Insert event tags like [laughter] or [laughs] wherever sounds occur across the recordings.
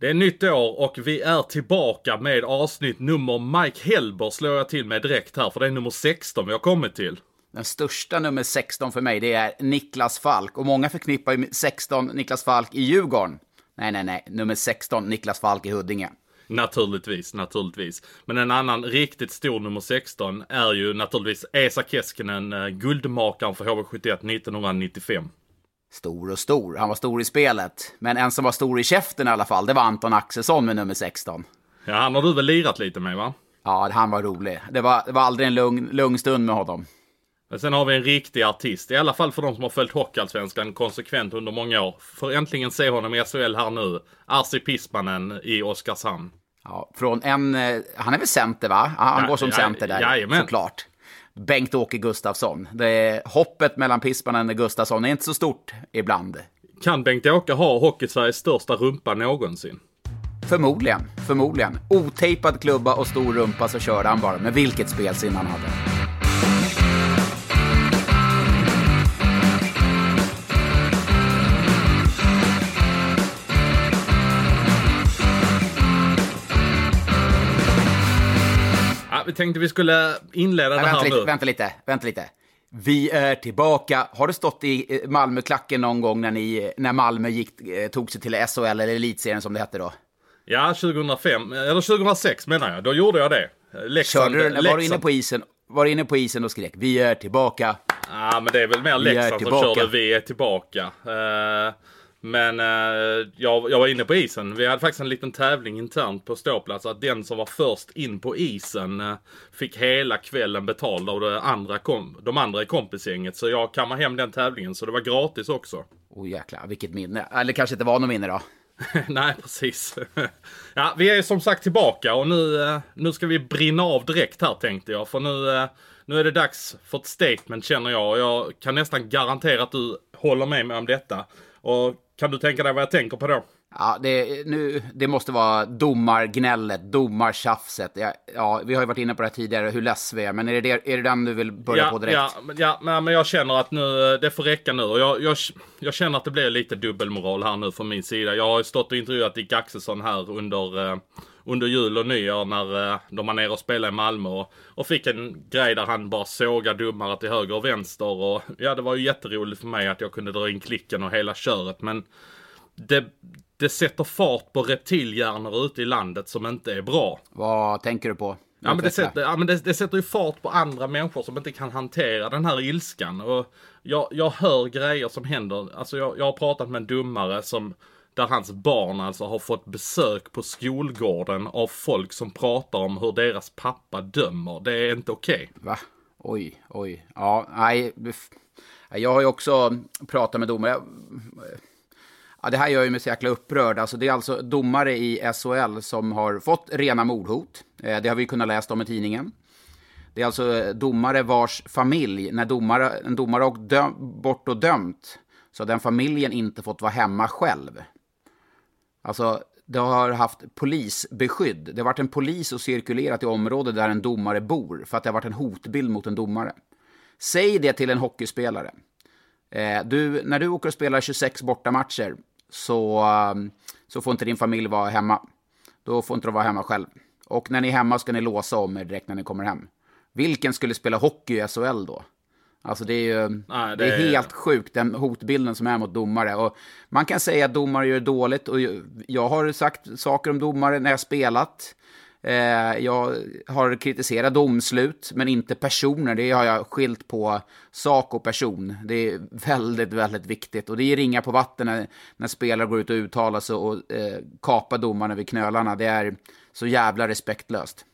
Det är nytt år och vi är tillbaka med avsnitt nummer Mike Helber slår jag till med direkt här för det är nummer 16 vi har kommit till. Den största nummer 16 för mig, det är Niklas Falk. Och många förknippar ju 16 Niklas Falk i Djurgården. Nej, nej, nej. Nummer 16 Niklas Falk i Huddinge. Naturligtvis, naturligtvis. Men en annan riktigt stor nummer 16 är ju naturligtvis Esa Keskinen, eh, guldmakaren för HV71 1995. Stor och stor. Han var stor i spelet. Men en som var stor i käften i alla fall, det var Anton Axelsson med nummer 16. Ja, han har du väl lirat lite med va? Ja, han var rolig. Det var, det var aldrig en lugn, lugn stund med honom. Men sen har vi en riktig artist, i alla fall för de som har följt Hockeyallsvenskan konsekvent under många år. Får äntligen se honom i SHL här nu. Arsi Pispanen i Oskarshamn. Ja, från en... eh, Han är väl center, va? Han Ja, går som ja, center där, jajamän. såklart. Bengt-Åke Gustafsson. Det hoppet mellan Pispanen och Gustafsson är inte så stort ibland. Kan Bengt-Åke ha Hockeysveriges största rumpa någonsin? Förmodligen, förmodligen. Otejpad klubba och stor rumpa så körde han bara. Men vilket spelsinne han hade. Vi tänkte vi skulle inleda Nej, det vänta, här lite, nu. vänta lite, vänta lite. Vi är tillbaka. Har du stått i eh, Malmöklacken någon gång när, ni, när Malmö gick, eh, tog sig till SHL eller Elitserien som det hette då? Ja, 2005, eller 2006 menar jag. Då gjorde jag det. Leksand, Körde du, var du inne på isen, var inne på isen och skrek vi är tillbaka? Ja, men det är väl mer Leksand som körde Vi är tillbaka. Eh, men eh, jag, jag var inne på isen. Vi hade faktiskt en liten tävling internt på ståplats. Att den som var först in på isen eh, fick hela kvällen betald av det andra kom, de andra i kompisgänget. Så jag kammade hem den tävlingen. Så det var gratis också. Oh, jäklar, vilket minne. Eller kanske inte var något minne då. [laughs] Nej, precis. [laughs] ja, vi är som sagt tillbaka och nu, eh, nu ska vi brinna av direkt här tänkte jag. För nu, eh, nu är det dags för ett statement känner jag. Och jag kan nästan garantera att du håller med mig om detta. Och kan du tänka dig vad jag tänker på då? Ja, det, nu, det måste vara domargnället, domartjafset. Ja, ja, vi har ju varit inne på det här tidigare, hur less vi är. Men är det, är det den du vill börja ja, på direkt? Ja, ja men, men jag känner att nu, eh, det får räcka nu. Och jag, jag, jag känner att det blir lite dubbelmoral här nu från min sida. Jag har ju stått och intervjuat Dick Axelsson här under, eh, under jul och nyår när eh, de var nere och spelade i Malmö. Och, och fick en grej där han bara sågar domare till höger och vänster. Och ja, det var ju jätteroligt för mig att jag kunde dra in klicken och hela köret. Men det, det sätter fart på reptilhjärnor ute i landet som inte är bra. Vad tänker du på? Ja men, det sätter, ja, men det, det sätter ju fart på andra människor som inte kan hantera den här ilskan. Och jag, jag hör grejer som händer. Alltså jag, jag har pratat med en domare som där hans barn alltså har fått besök på skolgården av folk som pratar om hur deras pappa dömer. Det är inte okej. Va? Oj, oj. Ja, nej. Jag har ju också pratat med domare. Ja, det här gör ju mig så jäkla upprörd. Alltså, det är alltså domare i SHL som har fått rena mordhot. Eh, det har vi kunnat läsa om i tidningen. Det är alltså eh, domare vars familj, när domare, en domare har åkt döm, bort och dömt, så har den familjen inte fått vara hemma själv. Alltså, det har haft polisbeskydd. Det har varit en polis och cirkulerat i området där en domare bor för att det har varit en hotbild mot en domare. Säg det till en hockeyspelare. Eh, du, när du åker och spelar 26 bortamatcher så, eh, så får inte din familj vara hemma. Då får inte de vara hemma själv. Och när ni är hemma ska ni låsa om er direkt när ni kommer hem. Vilken skulle spela hockey i SHL då? Alltså det är ju Nej, det det är helt sjukt, den hotbilden som är mot domare. Och man kan säga att domare gör dåligt och jag har sagt saker om domare när jag spelat. Eh, jag har kritiserat domslut, men inte personer. Det har jag skilt på sak och person. Det är väldigt, väldigt viktigt. Och det är ringa på vatten när, när spelare går ut och uttalar sig och eh, kapar domarna vid knölarna. Det är så jävla respektlöst.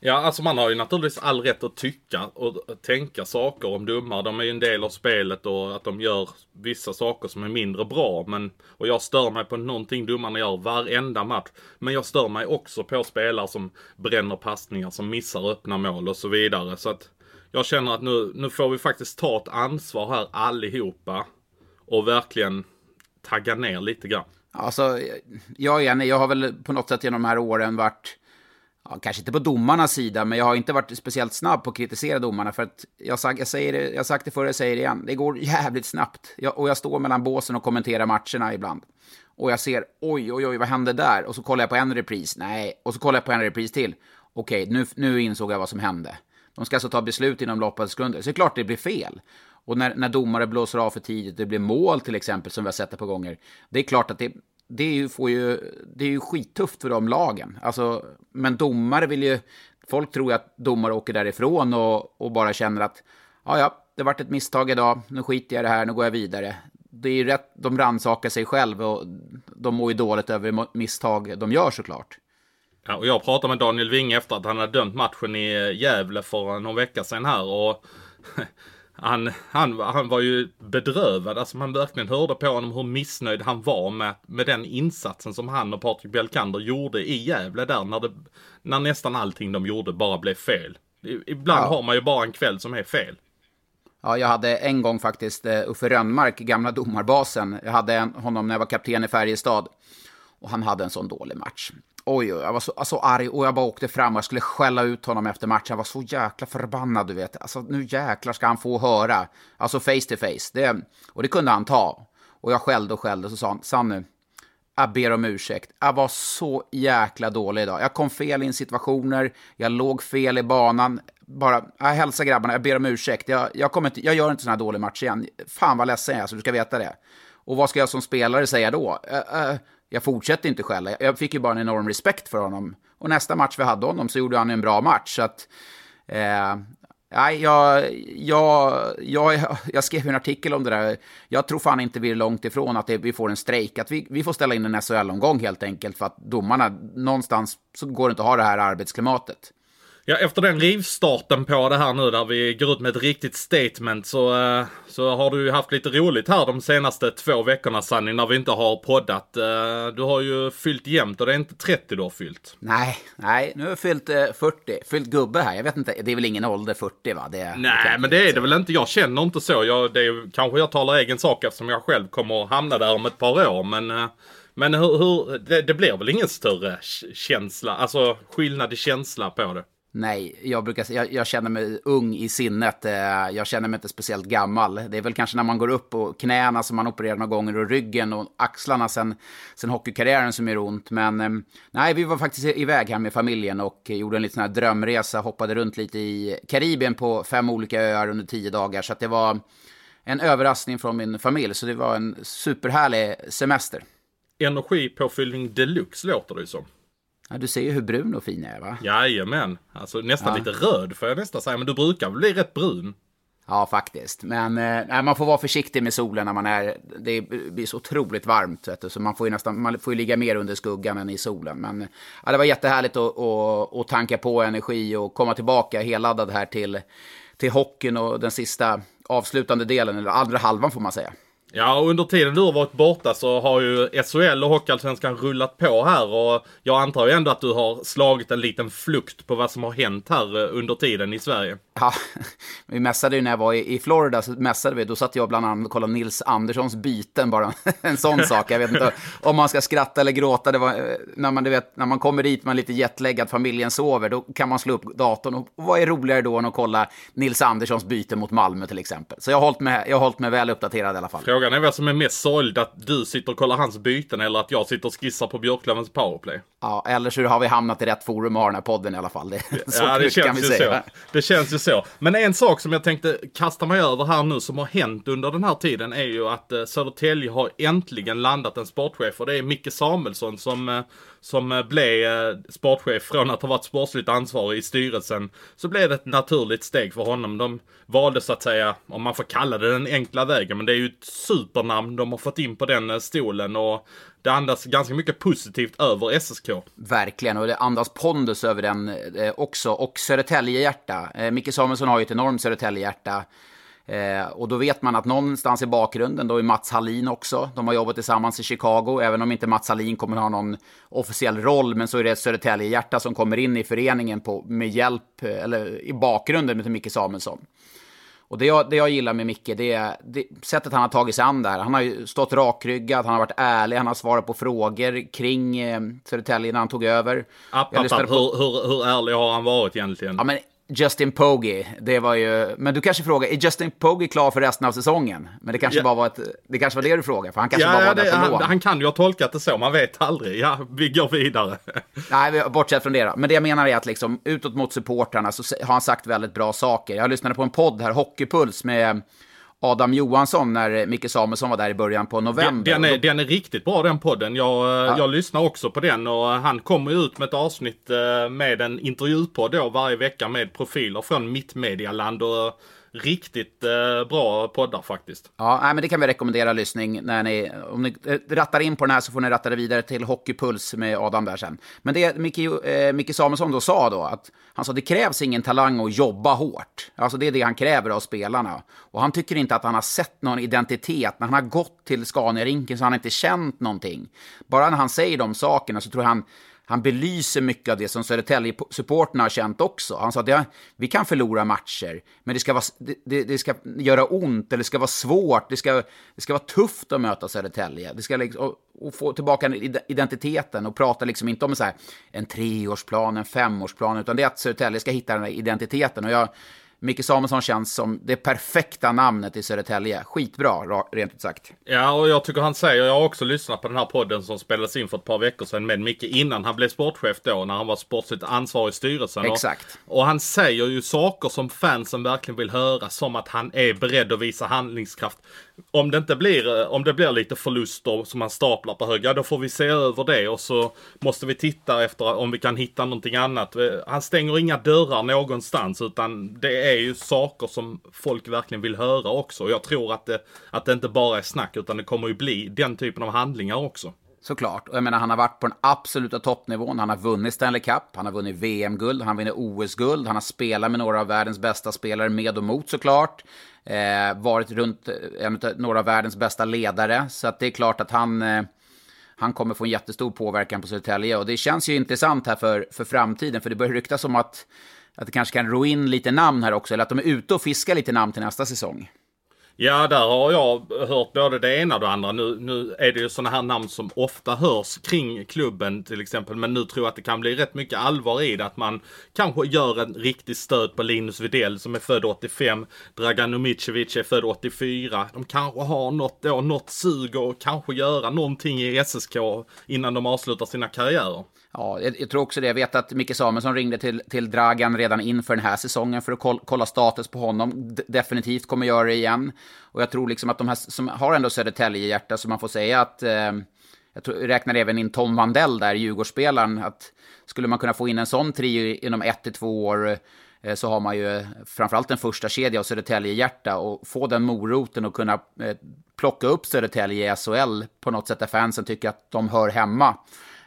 Ja, alltså man har ju naturligtvis all rätt att tycka och tänka saker om domare. De är ju en del av spelet och att de gör vissa saker som är mindre bra. Men, och jag stör mig på någonting domarna gör varenda match. Men jag stör mig också på spelare som bränner passningar, som missar öppna mål och så vidare. Så att jag känner att nu, nu får vi faktiskt ta ett ansvar här allihopa. Och verkligen tagga ner lite grann. Alltså, jag är enig. Jag har väl på något sätt genom de här åren varit, ja, kanske inte på domarnas sida, men jag har inte varit speciellt snabb på att kritisera domarna. För att jag, sag, jag, säger det, jag har sagt det förr, jag säger det igen. Det går jävligt snabbt. Jag, och jag står mellan båsen och kommenterar matcherna ibland. Och jag ser, oj, oj, oj, vad hände där? Och så kollar jag på en repris. Nej, och så kollar jag på en repris till. Okej, nu, nu insåg jag vad som hände. De ska alltså ta beslut inom loppet av sekunder. Så det är klart det blir fel. Och när, när domare blåser av för tidigt, det blir mål till exempel, som vi har sett det på gånger. Det är klart att det, det, är ju, får ju, det är ju skittufft för de lagen. Alltså, men domare vill ju... Folk tror ju att domare åker därifrån och, och bara känner att ja, ja, det vart ett misstag idag, nu skiter jag i det här, nu går jag vidare. Det är ju rätt, de rannsakar sig själv och de mår ju dåligt över misstag de gör såklart. Ja, och jag pratade med Daniel Winge efter att han hade dömt matchen i Gävle för någon vecka sedan här och [laughs] han, han, han var ju bedrövad. Alltså man verkligen hörde på honom hur missnöjd han var med, med den insatsen som han och Patrik Belkander gjorde i Gävle där när, det, när nästan allting de gjorde bara blev fel. Ibland ja. har man ju bara en kväll som är fel. Ja, jag hade en gång faktiskt uh, Uffe Rönnmark, gamla domarbasen. Jag hade honom när jag var kapten i Färjestad. Och han hade en sån dålig match. Oj, oj, jag var så alltså, arg och jag bara åkte fram och jag skulle skälla ut honom efter matchen. Jag var så jäkla förbannad, du vet. Alltså, nu jäklar ska han få höra. Alltså face to face. Det, och det kunde han ta. Och jag skällde och skällde, och så sa han, Sanny, jag ber om ursäkt. Jag var så jäkla dålig idag. Jag kom fel in situationer, jag låg fel i banan. Bara, jag hälsar grabbarna, jag ber om ursäkt. Jag, jag, kommer inte, jag gör inte sån här dålig match igen. Fan vad ledsen jag är, så du ska veta det. Och vad ska jag som spelare säga då? Uh, uh, jag fortsätter inte skälla. Jag fick ju bara en enorm respekt för honom. Och nästa match vi hade honom så gjorde han en bra match. Så att, eh, Nej, jag, jag, jag, jag skrev en artikel om det där. Jag tror fan inte vi är långt ifrån att det, vi får en strejk. Att vi, vi får ställa in en SHL-omgång helt enkelt för att domarna, någonstans så går det inte att ha det här arbetsklimatet. Ja, efter den rivstarten på det här nu där vi går ut med ett riktigt statement så, eh, så har du ju haft lite roligt här de senaste två veckorna Sanny när vi inte har poddat. Eh, du har ju fyllt jämnt och det är inte 30 du har fyllt. Nej, nej, nu har jag fyllt 40. Eh, fyllt gubbe här. Jag vet inte, det är väl ingen ålder 40 va? Det, nej, det men det är det väl inte. Jag känner inte så. Jag, det är, kanske jag talar egen sak eftersom jag själv kommer att hamna där om ett par år. Men men hur, hur det, det blir väl ingen större känsla, alltså skillnad i känsla på det? Nej, jag, brukar, jag, jag, känner mig ung i sinnet. Eh, jag känner mig inte speciellt gammal. Det är väl kanske när man går upp och knäna som man opererar några gånger och ryggen och axlarna sen, sen hockeykarriären som gör ont. Men ehm, nej, vi var faktiskt iväg här med familjen och gjorde en liten här drömresa. Hoppade runt lite i Karibien på fem olika öar under tio dagar. Så det var en överraskning från min familj. Så det var en superhärlig semester. Energipåfyllning deluxe låter det som. Ja, du ser ju hur brun och fin jag är va? Jajamän. Alltså nästan ja. lite röd får jag nästan säga. Men du brukar bli rätt brun? Ja, faktiskt. Men eh, man får vara försiktig med solen när man är... Det blir så otroligt varmt. Vet du, så man får ju nästan... Man får ju ligga mer under skuggan än i solen. Men ja, det var jättehärligt att, att, att tanka på energi och komma tillbaka helladdad här till, till hockeyn och den sista avslutande delen, eller andra halvan får man säga. Ja, och under tiden du har varit borta så har ju SHL och Hockeyallsvenskan rullat på här och jag antar ju ändå att du har slagit en liten flukt på vad som har hänt här eh, under tiden i Sverige. Ja, [laughs] vi mässade ju när jag var i Florida, så mässade vi. Då satt jag bland annat och kollade Nils Anderssons byten, bara [laughs] en sån [laughs] sak. Jag vet inte om man ska skratta eller gråta. Det var, eh, när, man, du vet, när man kommer dit, man är lite jetlaggad, familjen sover, då kan man slå upp datorn. Och vad är roligare då än att kolla Nils Anderssons byte mot Malmö till exempel? Så jag har hållit mig, jag har hållit mig väl uppdaterad i alla fall. Frågan är vad som är mest sorgligt, att du sitter och kollar hans byten eller att jag sitter och skissar på Björklövens powerplay. Ja, eller så har vi hamnat i rätt forum och har den här podden i alla fall. Det, så ja, det känns ju säga. så. Det känns ju så. Men en sak som jag tänkte kasta mig över här nu som har hänt under den här tiden är ju att eh, Södertälje har äntligen landat en sportchef och det är Micke Samuelsson som eh, som eh, blev eh, sportchef från att ha varit sportsligt ansvarig i styrelsen så blev det ett naturligt steg för honom. De valde så att säga, om man får kalla det den enkla vägen, men det är ju ett supernamn de har fått in på den eh, stolen och det andas ganska mycket positivt över SSK. Verkligen, och det andas pondus över den eh, också. Och Södertälje-hjärta. Eh, Micke Samuelsson har ju ett enormt Södertälje-hjärta. Eh, och då vet man att någonstans i bakgrunden, då är Mats Hallin också. De har jobbat tillsammans i Chicago, även om inte Mats Hallin kommer ha någon officiell roll. Men så är det Södertälje-hjärta som kommer in i föreningen på, med hjälp, eh, eller i bakgrunden med Micke Samuelsson. Och det jag, det jag gillar med Micke, det är det, sättet han har tagit sig an det här. Han har ju stått rakryggad, han har varit ärlig, han har svarat på frågor kring eh, Södertälje när han tog över. App, app, app. På... Hur, hur, hur ärlig har han varit egentligen? Ja, men Justin Pogge, det var ju... Men du kanske frågar, är Justin Pogge klar för resten av säsongen? Men det kanske ja. bara var ett, det kanske var det du frågade, för han kanske ja, bara var det, där han, lån. han kan ju ha tolkat det så, man vet aldrig. Ja, vi går vidare. [laughs] Nej, bortsett från det då. Men det jag menar är att liksom, utåt mot supportrarna så har han sagt väldigt bra saker. Jag lyssnade på en podd här, Hockeypuls, med Adam Johansson när Micke Samuelsson var där i början på november. Den, den, är, den är riktigt bra den podden. Jag, ja. jag lyssnar också på den och han kommer ut med ett avsnitt eh, med en intervjupodd då varje vecka med profiler från mittmedialand och riktigt eh, bra poddar faktiskt. Ja, nej, men det kan vi rekommendera lyssning. När ni, om ni eh, rattar in på den här så får ni ratta det vidare till Hockeypuls med Adam där sen. Men det Micke, eh, Micke Samuelsson då sa då, att han sa det krävs ingen talang att jobba hårt. Alltså det är det han kräver av spelarna. Och han tycker inte att han har sett någon identitet. När han har gått till Scania-rinken så har han inte känt någonting. Bara när han säger de sakerna så tror han han belyser mycket av det som Södertälje-supporterna har känt också. Han sa att vi kan förlora matcher, men det ska, vara, det, det, ska göra ont, eller det ska vara svårt, det ska, det ska vara tufft att möta Södertälje. Det ska liksom, och, och få tillbaka identiteten och prata liksom inte om så här, en treårsplan, en femårsplan, utan det är att Södertälje ska hitta den här identiteten. Och jag, Micke Samuelsson känns som det perfekta namnet i Södertälje. Skitbra, rent ut sagt. Ja, och jag tycker han säger, jag har också lyssnat på den här podden som spelades in för ett par veckor sedan med Micke innan han blev sportchef då, när han var sportsligt ansvarig i styrelsen. Exakt. Och, och han säger ju saker som fansen verkligen vill höra, som att han är beredd att visa handlingskraft. Om det inte blir, eh, om det blir lite förluster som han staplar på hög, ja då får vi se över det och så måste vi titta efter om vi kan hitta någonting annat. Eh, han stänger inga dörrar någonstans utan det är ju saker som folk verkligen vill höra också. Jag tror att det, att det inte bara är snack utan det kommer ju bli den typen av handlingar också. Såklart. Och jag menar, han har varit på den absoluta toppnivån. Han har vunnit Stanley Cup, han har vunnit VM-guld, han har vunnit OS-guld, han har spelat med några av världens bästa spelare med och mot såklart. Eh, varit runt eh, en av några av världens bästa ledare. Så att det är klart att han, eh, han kommer få en jättestor påverkan på Södertälje. Och det känns ju intressant här för, för framtiden, för det börjar ryktas om att att det kanske kan ro in lite namn här också, eller att de är ute och fiskar lite namn till nästa säsong. Ja, där har jag hört både det ena och det andra. Nu, nu är det ju sådana här namn som ofta hörs kring klubben till exempel. Men nu tror jag att det kan bli rätt mycket allvar i det. Att man kanske gör en riktig stöd på Linus Widell som är född 85. Dragan Umicevic är född 84. De kanske har något, då, något sug och kanske göra någonting i SSK innan de avslutar sina karriärer. Ja, jag, jag, tror också det. Jag vet att Micke Samuelsson ringde till, till Dragan redan inför den här säsongen för att kolla status på honom. D definitivt kommer göra det igen. Och jag tror liksom att de här som har ändå Södertälje-hjärta, så man får säga att... Eh, jag tror, räknar även in Tom Vandell där, Djurgårdsspelaren, att skulle man kunna få in en sån trio inom ett till två år eh, så har man ju eh, framförallt en första kedja av Södertälje-hjärta och få den moroten och kunna eh, plocka upp Södertälje i SHL på något sätt där fansen tycker att de hör hemma.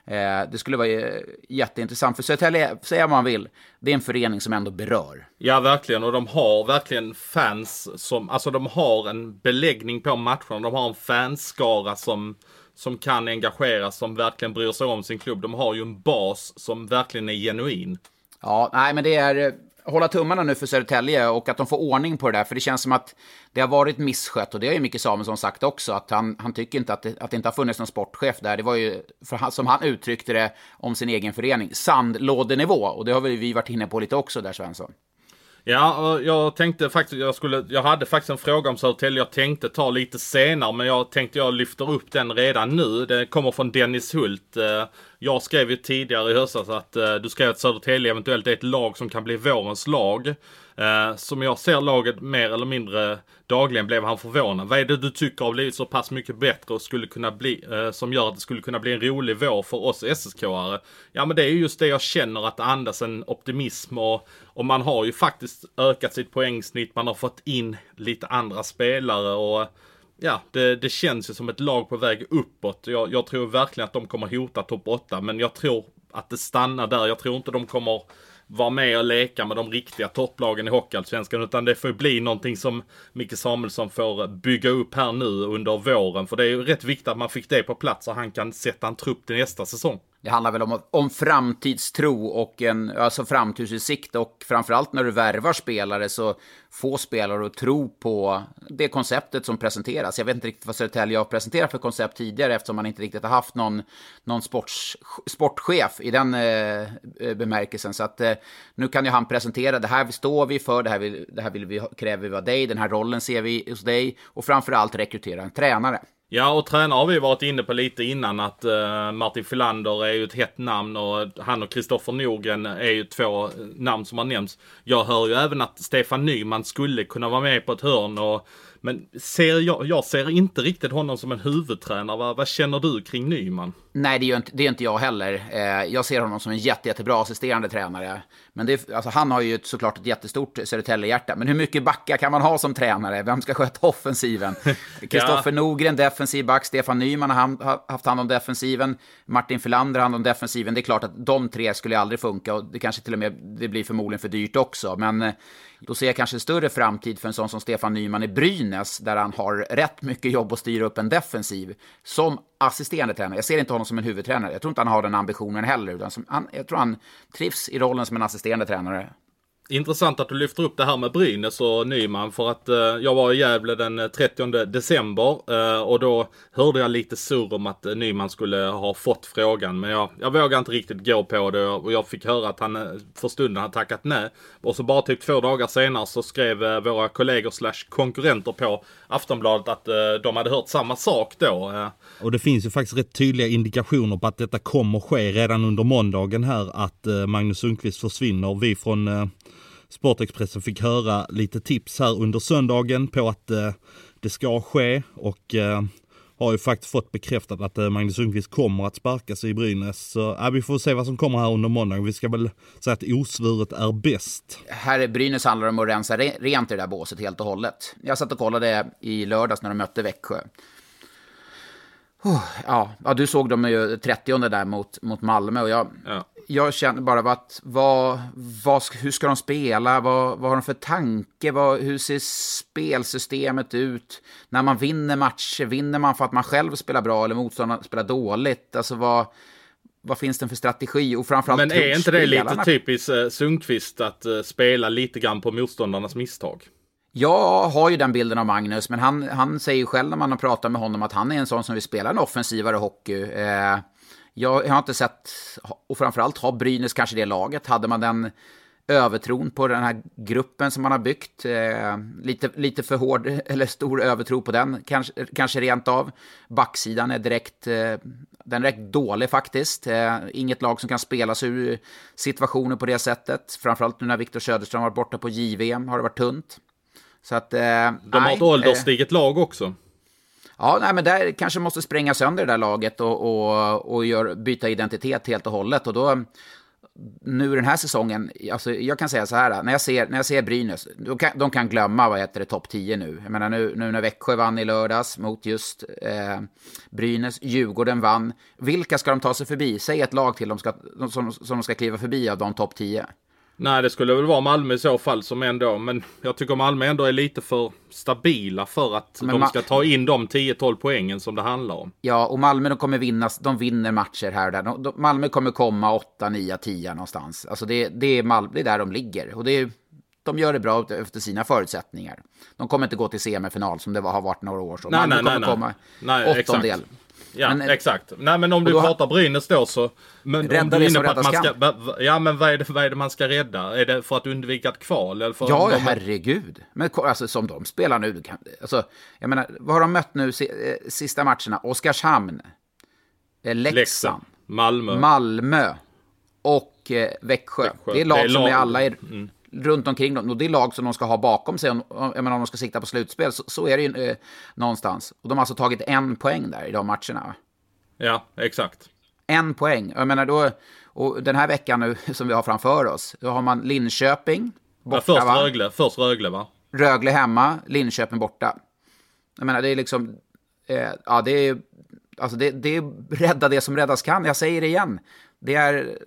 Eh, det skulle vara eh, jätteintressant, för Södertälje, säga vad man vill, det är en förening som ändå berör. Ja, verkligen. Och de har verkligen fans som, alltså de har en beläggning på matcherna. De har en fanskara som, som kan engagera, som verkligen bryr sig om sin klubb. De har ju en bas som verkligen är genuin. Ja, nej men det är hålla tummarna nu för Södertälje och att de får ordning på det där. För det känns som att det har varit misskött och det har ju Micke Samuelsson sagt också. Att han, han tycker inte att det, att det inte har funnits någon sportchef där. Det var ju, för, som han uttryckte det om sin egen förening, sandlådenivå. Och det har vi varit inne på lite också där Svensson. Ja, jag tänkte faktiskt, jag skulle, jag hade faktiskt en fråga om Södertälje jag tänkte ta lite senare, men jag tänkte jag lyfter upp den redan nu. Det kommer från Dennis Hult. Eh, jag skrev ju tidigare i höstas att eh, du skrev att Södertälje eventuellt är ett lag som kan bli vårens lag. Eh, som jag ser laget mer eller mindre dagligen blev han förvånad. Vad är det du tycker har blivit så pass mycket bättre och skulle kunna bli, eh, som gör att det skulle kunna bli en rolig vår för oss SSK-are? Ja men det är just det jag känner att det andas en optimism och, och man har ju faktiskt ökat sitt poängsnitt, man har fått in lite andra spelare och ja, det, det känns ju som ett lag på väg uppåt. Jag, jag tror verkligen att de kommer hota topp 8, men jag tror att det stannar där. Jag tror inte de kommer vara med och leka med de riktiga topplagen i Hockeyallsvenskan. Utan det får bli någonting som Micke Samuelsson får bygga upp här nu under våren. För det är ju rätt viktigt att man fick det på plats så han kan sätta en trupp till nästa säsong. Det handlar väl om, om framtidstro och en alltså framtidsutsikt och framförallt när du värvar spelare så få spelare att tro på det konceptet som presenteras. Jag vet inte riktigt vad Södertälje har presenterat för koncept tidigare eftersom man inte riktigt har haft någon, någon sports, sportchef i den eh, eh bemärkelsen. Så att eh, nu kan ju han presentera det här står vi för, det här, vill, det här vill vi, kräver vi av dig, den här rollen ser vi hos dig och framförallt rekrytera en tränare. Ja, och tränare har vi varit inne på lite innan att uh, Martin Filander är ju ett hett namn och han och Kristoffer Norgren är ju två namn som har nämnts. Jag hör ju även att Stefan Nyman skulle kunna vara med på ett hörn och men ser jag, jag ser inte riktigt honom som en huvudtränare. Vad, vad känner du kring Nyman? Nej, det är, inte, det är inte jag heller. Eh, jag ser honom som en jätte, jättebra assisterande tränare. Men det, alltså, han har ju ett, såklart ett jättestort Södertälje-hjärta. Men hur mycket backar kan man ha som tränare? Vem ska sköta offensiven? [laughs] Kristoffer ja. Norgren, defensiv back. Stefan Nyman har haft hand om defensiven. Martin Filander har hand om defensiven. Det är klart att de tre skulle aldrig funka och det kanske till och med det blir förmodligen för dyrt också. Men eh, då ser jag kanske en större framtid för en sån som Stefan Nyman i Brynäs, där han har rätt mycket jobb att styra upp en defensiv, som assisterande tränare. Jag ser inte honom som en huvudtränare. Jag tror inte han har den ambitionen heller, utan som, han, jag tror han trivs i rollen som en assisterande tränare. Intressant att du lyfter upp det här med Brynäs och Nyman för att eh, jag var i Gävle den eh, 30 december eh, och då hörde jag lite surr om att eh, Nyman skulle ha fått frågan men jag, jag vågade inte riktigt gå på det och jag fick höra att han eh, för stunden hade tackat nej. Och så bara typ två dagar senare så skrev eh, våra kollegor slash konkurrenter på Aftonbladet att de hade hört samma sak då. Och det finns ju faktiskt rätt tydliga indikationer på att detta kommer ske redan under måndagen här att Magnus Sundqvist försvinner. Vi från Sportexpressen fick höra lite tips här under söndagen på att eh, det ska ske och eh, har ju faktiskt fått bekräftat att eh, Magnus Sundqvist kommer att sparkas i Brynäs. Så äh, vi får se vad som kommer här under måndag. Vi ska väl säga att osvuret är bäst. Här i Brynäs handlar det om att rensa rent i det där båset helt och hållet. Jag satt och kollade i lördags när de mötte Växjö. Oh, ja, ja, du såg dem ju 30 där mot, mot Malmö och jag, ja jag känner bara att vad, vad, hur ska de spela? Vad, vad har de för tanke? Vad, hur ser spelsystemet ut? När man vinner matcher, vinner man för att man själv spelar bra eller motståndaren spelar dåligt? Alltså vad, vad finns det för strategi? Och framförallt Men är inte det lite typiskt uh, Sundqvist att uh, spela lite grann på motståndarnas misstag? Jag har ju den bilden av Magnus, men han, han säger själv när man har pratat med honom att han är en sån som vill spela en offensivare hockey. Eh, jag, jag har inte sett, och framförallt har Brynäs kanske det laget. Hade man den övertron på den här gruppen som man har byggt. Eh, lite, lite för hård [laughs] eller stor övertro på den, kanske, kanske rent av. Backsidan är direkt, eh, den är direkt dålig faktiskt. Eh, inget lag som kan spela sig ur situationer på det sättet. Framförallt nu när Viktor Söderström varit borta på JVM har det varit tunt. Så att, eh, De har ett ålderstiget lag också. Ja, nej, men där kanske måste spränga sönder det där laget och, och, och gör, byta identitet helt och hållet. Och då, nu den här säsongen, alltså jag kan säga så här, när jag ser, när jag ser Brynäs, de kan, de kan glömma vad heter det, topp 10 nu. Jag menar nu, nu när Växjö vann i lördags mot just eh, Brynäs, Djurgården vann. Vilka ska de ta sig förbi? Säg ett lag till de ska, som, som de ska kliva förbi av de topp 10. Nej, det skulle väl vara Malmö i så fall som ändå, men jag tycker Malmö ändå är lite för stabila för att men de ska ta in de 10-12 poängen som det handlar om. Ja, och Malmö de kommer vinna, de vinner matcher här och där. De, de, Malmö kommer komma 8, 9, 10 någonstans. Alltså det, det, är Malmö, det är där de ligger. Och det är, de gör det bra efter sina förutsättningar. De kommer inte gå till semifinal som det har varit några år. Så. Nej, Malmö nej, kommer nej, komma nej, åttondel. Exakt. Ja, men, exakt. Nej, men om du då, pratar Brynäs då så... Men rädda om du är inne på att man ska... Ja, men vad är, det, vad är det man ska rädda? Är det för att undvika ett kval? Eller för ja, de... herregud. Men alltså som de spelar nu. Alltså, jag menar, vad har de mött nu eh, sista matcherna? Oskarshamn. Eh, Leksand. Leksand. Malmö. Malmö. Och eh, Växjö. Växjö. Det är lag, det är lag... som är alla är... Mm runt omkring dem. Och det är lag som de ska ha bakom sig. Om, jag menar, om de ska sikta på slutspel så, så är det ju eh, någonstans. Och de har alltså tagit en poäng där i de matcherna. Ja, exakt. En poäng. Jag menar då, och den här veckan nu [laughs] som vi har framför oss, då har man Linköping borta. Ja, först, va? Rögle, först Rögle va? Rögle hemma, Linköping borta. Jag menar, det är liksom, eh, ja det är, alltså det, det är rädda det som räddas kan. Jag säger det igen. Det är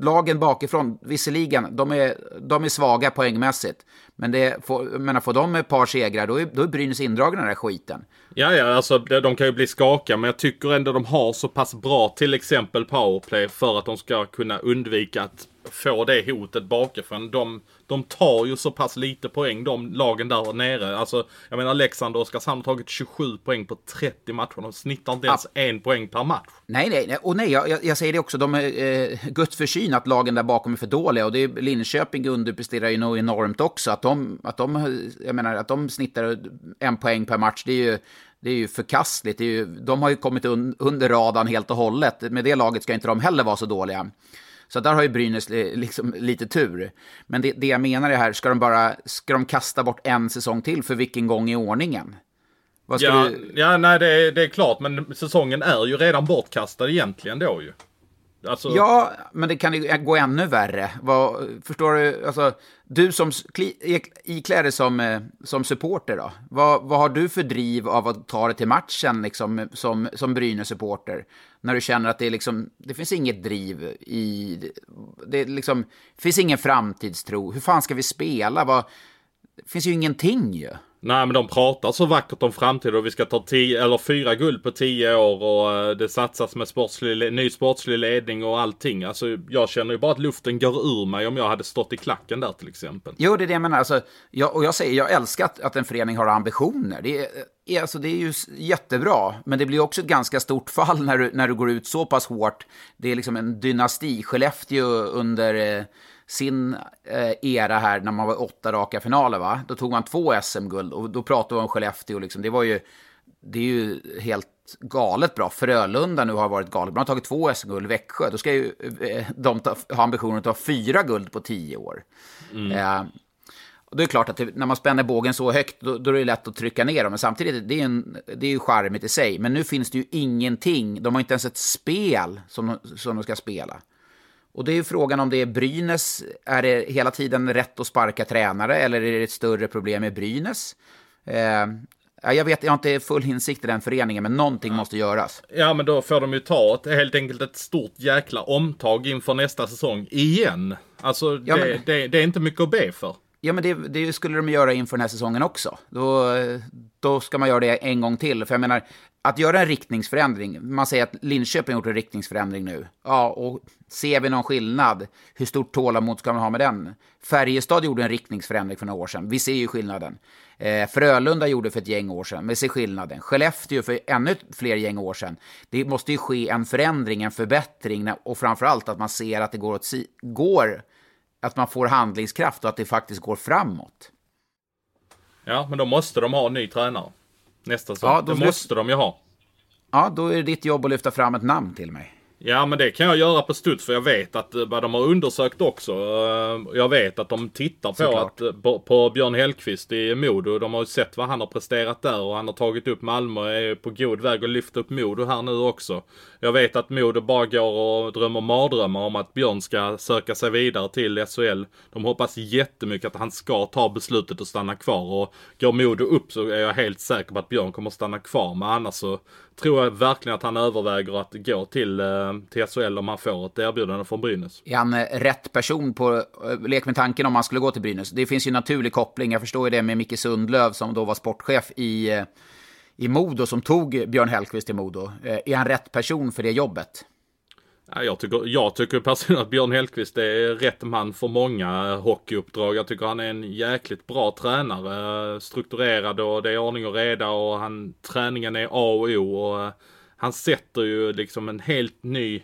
lagen bakifrån, visserligen, de är, de är svaga poängmässigt. Men det får, menar, får de ett par segrar, då är, då är Brynäs indragna i den här skiten. Ja, ja, alltså de kan ju bli skakiga, men jag tycker ändå de har så pass bra till exempel powerplay för att de ska kunna undvika att få det hotet bakifrån. De, de tar ju så pass lite poäng, de lagen där nere. Alltså, jag menar Leksand och Oskarshamn har tagit 27 poäng på 30 matcher. De snittar inte ens ja. en poäng per match. Nej, nej, och nej, jag, jag säger det också. De är eh, Guds försyn att lagen där bakom är för dåliga. Och det är, Linköping underpresterar ju nog enormt också. Att de, att de, jag menar, att de snittar en poäng per match, det är ju det är ju förkastligt. Är ju, de har ju kommit un, under radarn helt och hållet. Med det laget ska inte de heller vara så dåliga. Så där har ju Brynäs liksom lite tur. Men det, det jag menar är här, ska de bara ska de kasta bort en säsong till för vilken gång i ordningen? ja, du... ja, nej det är, det är klart, men säsongen är ju redan bortkastad egentligen då ju. Alltså... Ja, men det kan ju gå ännu värre. Vad, förstår du? Alltså, du som iklär dig som, eh, som supporter då. Vad, vad har du för driv av att ta dig till matchen liksom, som, som Brynäs-supporter? När du känner att det, är liksom, det finns inget driv i... Det, liksom, finns ingen framtidstro. Hur fan ska vi spela? Vad, det finns ju ingenting ju. Nej men de pratar så vackert om framtiden och vi ska ta tio, eller fyra guld på tio år och eh, det satsas med sportslig, ny sportslig ledning och allting. Alltså jag känner ju bara att luften går ur mig om jag hade stått i klacken där till exempel. Jo det är det jag menar. Alltså, jag, och jag säger, jag älskar att, att en förening har ambitioner. Det är, är, alltså, det är ju jättebra, men det blir också ett ganska stort fall när du, när du går ut så pass hårt. Det är liksom en dynasti. Skellefteå under eh, sin eh, era här när man var åtta raka finaler, va? Då tog man två SM-guld och då pratade vi om Skellefteå. Liksom. Det var ju, det är ju helt galet bra. Frölunda nu har varit galet. Man har tagit två SM-guld. Växjö, då ska ju eh, de ta, ha ambitionen att ta fyra guld på tio år. Mm. Eh, och det är klart att det, när man spänner bågen så högt, då, då, är det lätt att trycka ner dem. Men samtidigt, det är, en, det är ju charmigt i sig. Men nu finns det ju ingenting. De har inte ens ett spel som, som de ska spela. Och det är ju frågan om det är Brynäs, är det hela tiden rätt att sparka tränare eller är det ett större problem med Brynäs? Eh, jag vet, jag har inte full insikt i den föreningen, men någonting ja. måste göras. Ja, men då får de ju ta ett, helt enkelt ett stort jäkla omtag inför nästa säsong igen. Alltså, ja, det, men... det, det är inte mycket att be för. Ja, men det, det, skulle de göra inför den här säsongen också. Då, då ska man göra det en gång till. För jag menar, att göra en riktningsförändring, man säger att Linköping har gjort en riktningsförändring nu. Ja, och ser vi någon skillnad? Hur stort tålamod ska man ha med den? Färjestad gjorde en riktningsförändring för några år sedan. Vi ser ju skillnaden. Eh, Frölunda gjorde för ett gäng år sedan. Vi ser skillnaden. Skellefteå för ännu fler gäng år sedan. Det måste ju ske en förändring, en förbättring och framförallt att man ser att det går, åt si går att man får handlingskraft och att det faktiskt går framåt. Ja, men då måste de ha en ny tränare. Nästa säsong. Ja, det måste de ju ha. Ja, då är det ditt jobb att lyfta fram ett namn till mig. Ja men det kan jag göra på studs för jag vet att eh, vad de har undersökt också. Eh, jag vet att de tittar på, att, eh, på, på, Björn Hellkvist i Modo. De har ju sett vad han har presterat där och han har tagit upp Malmö och är på god väg att lyfta upp Modo här nu också. Jag vet att Modo bara går och drömmer mardrömmar om att Björn ska söka sig vidare till SHL. De hoppas jättemycket att han ska ta beslutet att stanna kvar och går Modo upp så är jag helt säker på att Björn kommer att stanna kvar. Men annars så tror jag verkligen att han överväger att gå till, eh, till SHL om han får ett erbjudande från Brynäs. Är han eh, rätt person på, eh, lek med tanken om han skulle gå till Brynäs? Det finns ju en naturlig koppling, jag förstår ju det med Micke Sundlöv som då var sportchef i, i Modo, som tog Björn Hellkvist till Modo. Eh, är han rätt person för det jobbet? Jag tycker, jag tycker personligen att Björn Hellkvist är rätt man för många hockeyuppdrag. Jag tycker han är en jäkligt bra tränare. Strukturerad och det är ordning och reda och han, träningen är A och O. Och eh, han sätter ju liksom en helt ny,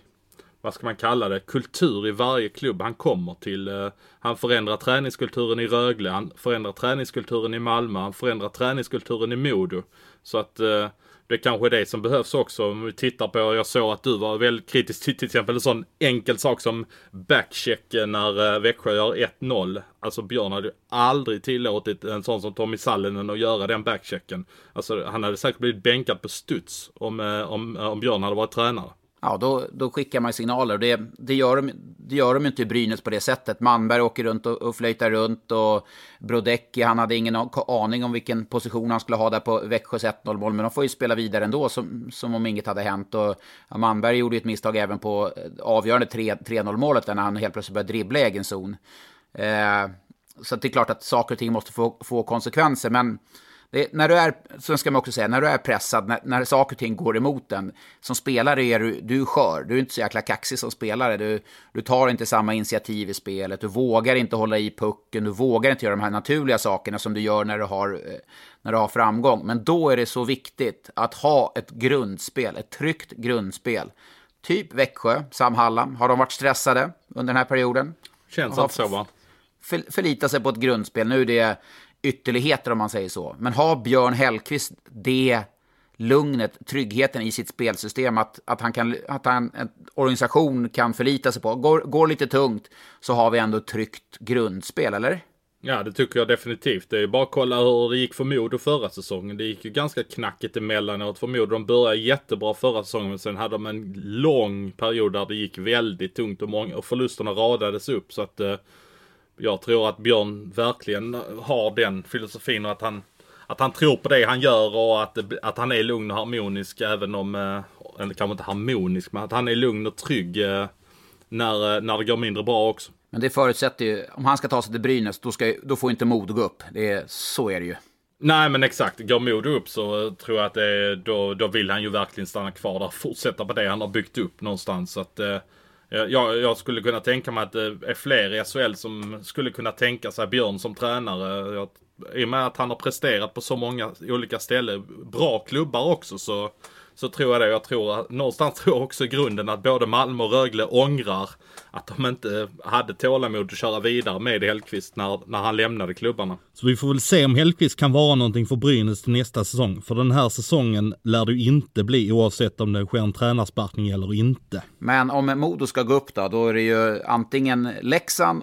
vad ska man kalla det, kultur i varje klubb han kommer till. Eh, han förändrar träningskulturen i Rögle, han förändrar träningskulturen i Malmö, han förändrar träningskulturen i Modo. Så att eh, det kanske är det som behövs också. Om vi tittar på, jag såg att du var väldigt kritisk till till exempel en sån enkel sak som backcheck när eh, Växjö gör 1-0. Alltså Björn hade ju aldrig tillåtit en sån som Tommy Sallinen att göra den backchecken. Alltså han hade säkert blivit bänkad på studs om, eh, om, eh, om Björn hade varit tränare ja, då, då skickar man signaler. Det, det, gör de, det gör de inte i Brynäs på det sättet. Manberg åker runt och, och flöjtar runt och Brodecki, han hade ingen aning om vilken position han skulle ha där på Växjös 1-0 mål. Men de får ju spela vidare ändå som, som om inget hade hänt. Och ja, Manberg gjorde ju ett misstag även på eh, avgörande 3-0 målet när han helt plötsligt började dribbla i egen zon. Eh, så det är klart att saker och ting måste få, få konsekvenser. Men det, när du är, så ska man också säga, när du är pressad, när, när saker och ting går emot en, som spelare är du, du är skör. Du är inte så jäkla kaxig som spelare. Du, du tar inte samma initiativ i spelet. Du vågar inte hålla i pucken. Du vågar inte göra de här naturliga sakerna som du gör när du har, eh, när du har framgång. Men då är det så viktigt att ha ett grundspel, ett tryggt grundspel. Typ Växjö, Sam Hallam. Har de varit stressade under den här perioden? Känns inte så va? För, förlita sig på ett grundspel. Nu är det ytterligheter om man säger så. Men har Björn Hellkvist det lugnet, tryggheten i sitt spelsystem, att, att, han kan, att han, en organisation kan förlita sig på. Går, går lite tungt så har vi ändå ett tryggt grundspel, eller? Ja, det tycker jag definitivt. Det är bara att kolla hur det gick för Modo förra säsongen. Det gick ju ganska knackigt emellanåt för Modo. De började jättebra förra säsongen, men sen hade de en lång period där det gick väldigt tungt och, många, och förlusterna radades upp. Så att eh, jag tror att Björn verkligen har den filosofin och att han, att han tror på det han gör och att, att han är lugn och harmonisk även om, eh, eller kanske inte harmonisk, men att han är lugn och trygg eh, när, eh, när det går mindre bra också. Men det förutsätter ju, om han ska ta sig till Brynäs, då, ska, då får inte Modo gå upp. Det är, så är det ju. Nej men exakt, går Modo upp så tror jag att det, då, då vill han ju verkligen stanna kvar där. Fortsätta på det han har byggt upp någonstans. Så att, Eh, jag, jag skulle kunna tänka mig att det är fler i SHL som skulle kunna tänka sig Björn som tränare. Jag, I och med att han har presterat på så många olika ställen, bra klubbar också, så så tror jag det. Jag tror någonstans [laughs] tror jag också i grunden att både Malmö och Rögle ångrar att de inte hade tålamod att köra vidare med Hellkvist när, när han lämnade klubbarna. Så vi får väl se om Hellkvist kan vara någonting för Brynäs till nästa säsong. För den här säsongen lär det inte bli oavsett om det sker en tränarsparkning eller inte. Men om Modo ska gå upp då, då är det ju antingen Leksand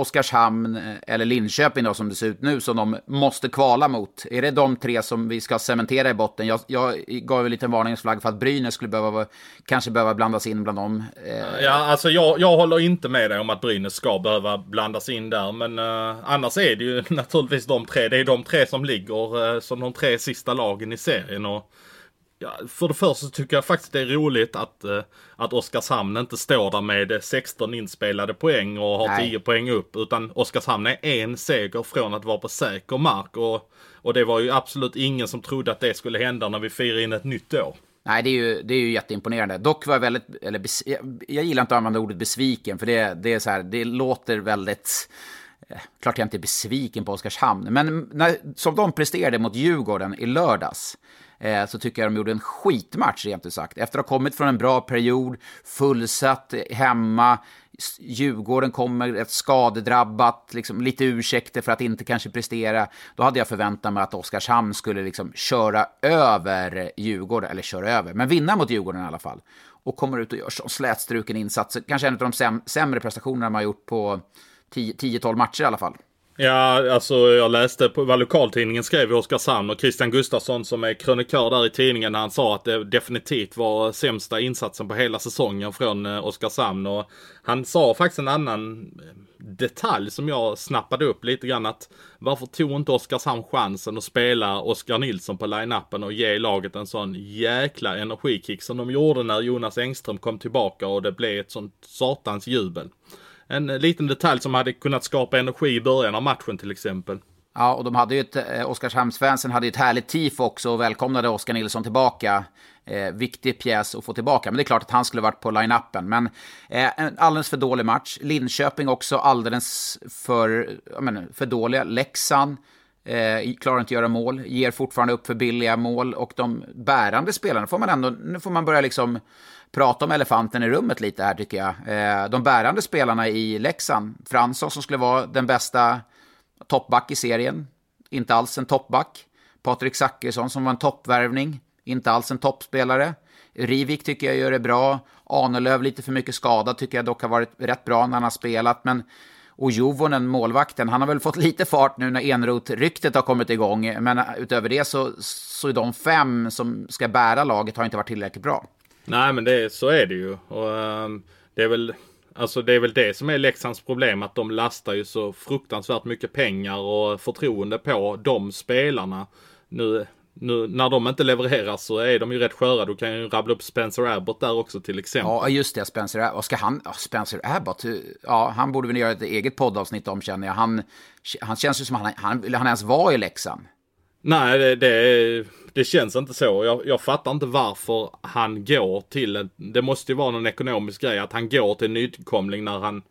Oskarshamn eh, eller Linköping då, som det ser ut nu, som de måste kvala mot. Är det de tre som vi ska cementera i botten? Jag, jag gav en liten varningsflagg för att Brynäs skulle behöva, kanske behöva blandas in bland dem. Eh. Ja, alltså jag, jag håller inte med dig om att Brynäs ska behöva blandas in där, men uh, annars är det ju [laughs] naturligtvis de tre. Det är de tre som ligger uh, som de tre sista lagen i serien. Och Ja, för det första tycker jag faktiskt det är roligt att, uh, att Oskarshamn inte står där med 16 inspelade poäng och har Nej. 10 poäng upp. Utan Oskarshamn är en seger från att vara på säker mark. Och, och det var ju absolut ingen som trodde att det skulle hända när vi firar in ett nytt år. Nej, det är ju, det är ju jätteimponerande. Dock var jag väldigt, eller jag, jag gillar inte att använda ordet besviken, för det, det är så här, det låter väldigt... Eh, klart jag inte är besviken på Oskarshamn, men när, som de presterade mot Djurgården i lördags, eh, Eh, så tycker jag de gjorde en skitmatch rent ut sagt. Efter att ha kommit från en bra period, fullsatt hemma, Djurgården kommer ett skadedrabbat, liksom, lite ursäkter för att inte kanske prestera. Då hade jag förväntat mig att Oskarshamn skulle liksom köra över Djurgården, eller köra över, men vinna mot Djurgården i alla fall. Och kommer ut och gör så slätstruken insats, kanske en av de säm sämre prestationerna man har gjort på 10-12 matcher i alla fall. Ja, alltså jag läste på vad lokaltidningen skrev i Oskarshamn och Christian Gustafsson som är krönikör där i tidningen. Han sa att det definitivt var sämsta insatsen på hela säsongen från eh, Oskarshamn. Och han sa faktiskt en annan eh, detalj som jag snappade upp lite grann att varför tog inte Oskarshamn chansen att spela Oskar Nilsson på line-upen och ge laget en sån jäkla energikick som de gjorde när Jonas Engström kom tillbaka och det blev ett sånt satans jubel en liten detalj som hade kunnat skapa energi i början av matchen till exempel. Ja, och de hade ju ett, eh, Oskarshamnsfansen hade ju ett härligt tifo också och välkomnade Oskar Nilsson tillbaka. Eh, viktig pjäs att få tillbaka, men det är klart att han skulle varit på line-upen. Men eh, en alldeles för dålig match. Linköping också alldeles för, menar, för dåliga. Leksand eh, klarar inte att göra mål, ger fortfarande upp för billiga mål och de bärande spelarna får man ändå, nu får man börja liksom prata om elefanten i rummet lite här tycker jag. Eh, de bärande spelarna i Leksand, Fransson som skulle vara den bästa toppback i serien, inte alls en toppback. Patrik Zackrisson som var en toppvärvning, inte alls en toppspelare. Rivik tycker jag gör det bra. Ahnelöv lite för mycket skadad tycker jag dock har varit rätt bra när han har spelat. Men, och Jovonen, målvakten, han har väl fått [laughs] lite fart nu när Enroth-ryktet har kommit igång. Men utöver det så, så är de fem som ska bära laget har inte varit tillräckligt bra. Nej men det, så är det ju. Och, um, det är väl Alltså det är väl det som är Leksands problem att de lastar ju så fruktansvärt mycket pengar och förtroende på de spelarna. Nu, nu när de inte levererar så är de ju rätt sköra. Du kan ju rabbla upp Spencer Abbott där också till exempel. Ja, just det. Spencer Abbott. Ska han, Spencer Abbott, ja, han borde väl göra ett eget poddavsnitt om känner jag. Han, han känns ju som han, han, han ens vara i Leksand. Nej, det, det, det, känns inte så. Jag, jag fattar inte varför han går till en... Det måste ju vara någon ekonomisk grej att han går till en nytillkomling när han,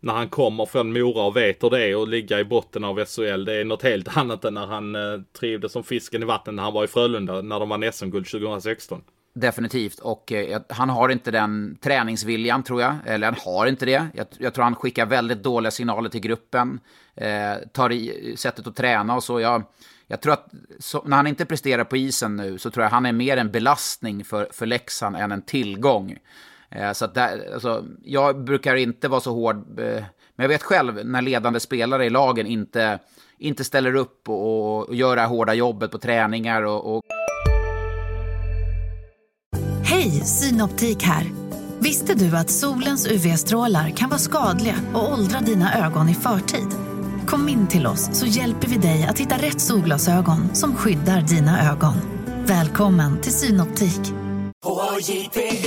när han kommer från Mora och vet hur det är att ligga i botten av SHL. Det är något helt [laughs] annat än när han eh, trivdes som fisken i vattnet när han var i Frölunda när de vann SM-guld 2016. Definitivt. Och eh, han har inte den träningsviljan tror jag. Eller han har inte det. Jag, jag tror han skickar väldigt dåliga signaler till gruppen. Eh, tar i sättet att träna och så. Jag, jag tror att så, när han inte presterar på isen nu så tror jag han är mer en belastning för, för Leksand än en tillgång. Eh, så att där, alltså, jag brukar inte vara så hård, eh, men jag vet själv när ledande spelare i lagen inte, inte ställer upp och, och gör det här hårda jobbet på träningar och... och... Hej, Synoptik här! Visste du att solens UV-strålar kan vara skadliga och åldra dina ögon i förtid? Kom in till oss så hjälper vi dig att hitta rätt solglasögon som skyddar dina ögon. Välkommen till Synoptik.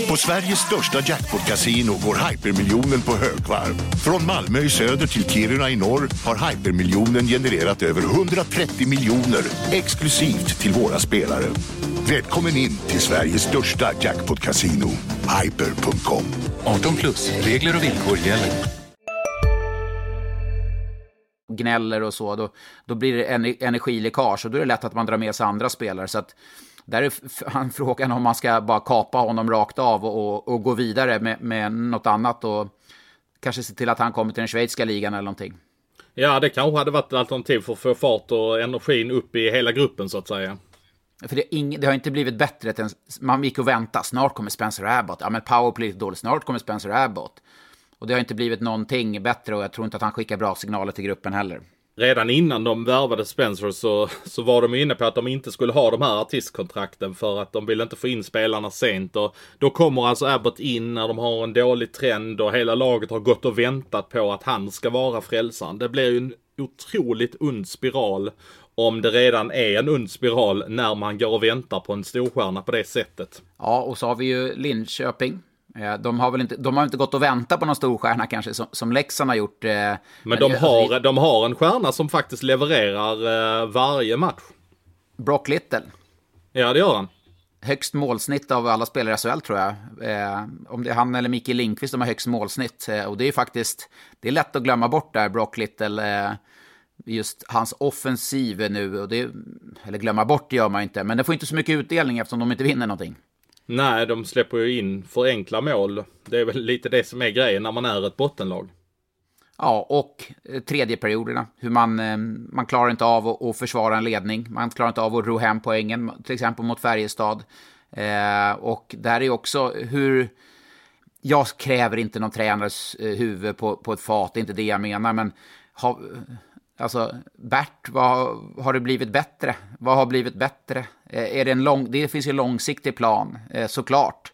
På Sveriges största jackpot-kasino går hypermiljonen på högvarv. Från Malmö i söder till Kiruna i norr har hypermiljonen genererat över 130 miljoner exklusivt till våra spelare. Välkommen in till Sveriges största jackpot-kasino, hyper.com. 18 plus, regler och villkor gäller gnäller och så, då, då blir det energiläckage och då är det lätt att man drar med sig andra spelare. Så att där är [laughs] frågan om man ska bara kapa honom rakt av och, och, och gå vidare med, med något annat och kanske se till att han kommer till den schweiziska ligan eller någonting. Ja, det kanske hade varit ett alternativ för att få fart och energin upp i hela gruppen så att säga. För det, ing, det har inte blivit bättre. Man gick och väntade. Snart kommer Spencer Abbott. Ja, men powerplay är dåligt. Snart kommer Spencer Abbott. Och det har inte blivit någonting bättre och jag tror inte att han skickar bra signaler till gruppen heller. Redan innan de värvade Spencer så, så var de inne på att de inte skulle ha de här artistkontrakten för att de vill inte få in spelarna sent. Och då kommer alltså Abbott in när de har en dålig trend och hela laget har gått och väntat på att han ska vara frälsaren. Det blir ju en otroligt ond spiral om det redan är en ond spiral när man går och väntar på en storstjärna på det sättet. Ja, och så har vi ju Linköping de har väl inte, de har inte gått och väntat på någon stor stjärna kanske som, som Leksand har gjort. Eh, men, men de, har, de har en stjärna som faktiskt levererar eh, varje match. Brock Little. Ja, det gör han. Högst målsnitt av alla spelare i SHL tror jag. om det är han eller Mikael Lindqvist som har högst målsnitt. och det är faktiskt, det är lätt att glömma bort där, Brock Little. just hans offensiv nu. Och det, eller glömma bort det gör man inte. Men det får inte så mycket utdelning eftersom de inte vinner någonting. Nej, de släpper ju in för enkla mål. Det är väl lite det som är grejen när man är ett bottenlag. Ja, och eh, tredje perioderna. Hur man, eh, man klarar inte av att försvara en ledning. Man klarar inte av att ro hem poängen, till exempel mot Färjestad. Eh, och där är också hur... Jag kräver inte någon tränares eh, huvud på, på ett fat, det är inte det jag menar, men ha, Alltså, Bert, vad har det blivit bättre? Vad har blivit bättre? Eh, är det, en lång, det finns ju en långsiktig plan, eh, såklart.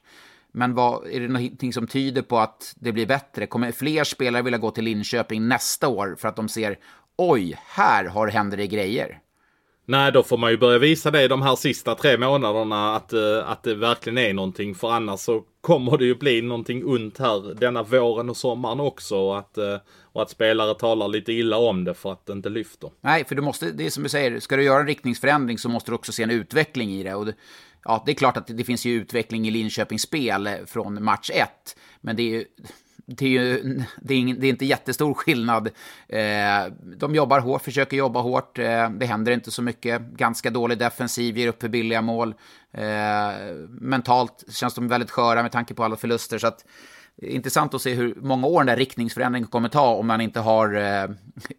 Men vad, är det någonting som tyder på att det blir bättre? Kommer fler spelare vilja gå till Linköping nästa år för att de ser oj, här har händer det grejer? Nej, då får man ju börja visa det de här sista tre månaderna att, eh, att det verkligen är någonting. För annars så kommer det ju bli någonting ont här denna våren och sommaren också. Och att, eh, och att spelare talar lite illa om det för att det inte lyfter. Nej, för du måste, det är som du säger, ska du göra en riktningsförändring så måste du också se en utveckling i det. Och det, ja, det är klart att det finns ju utveckling i Linköpings spel från match 1, Men det är ju det är ju det är, ingen, det är inte jättestor skillnad. Eh, de jobbar hårt, försöker jobba hårt. Eh, det händer inte så mycket. Ganska dålig defensiv, ger upp för billiga mål. Eh, mentalt känns de väldigt sköra med tanke på alla förluster. Så att, eh, intressant att se hur många år den där riktningsförändringen kommer ta om man inte har eh,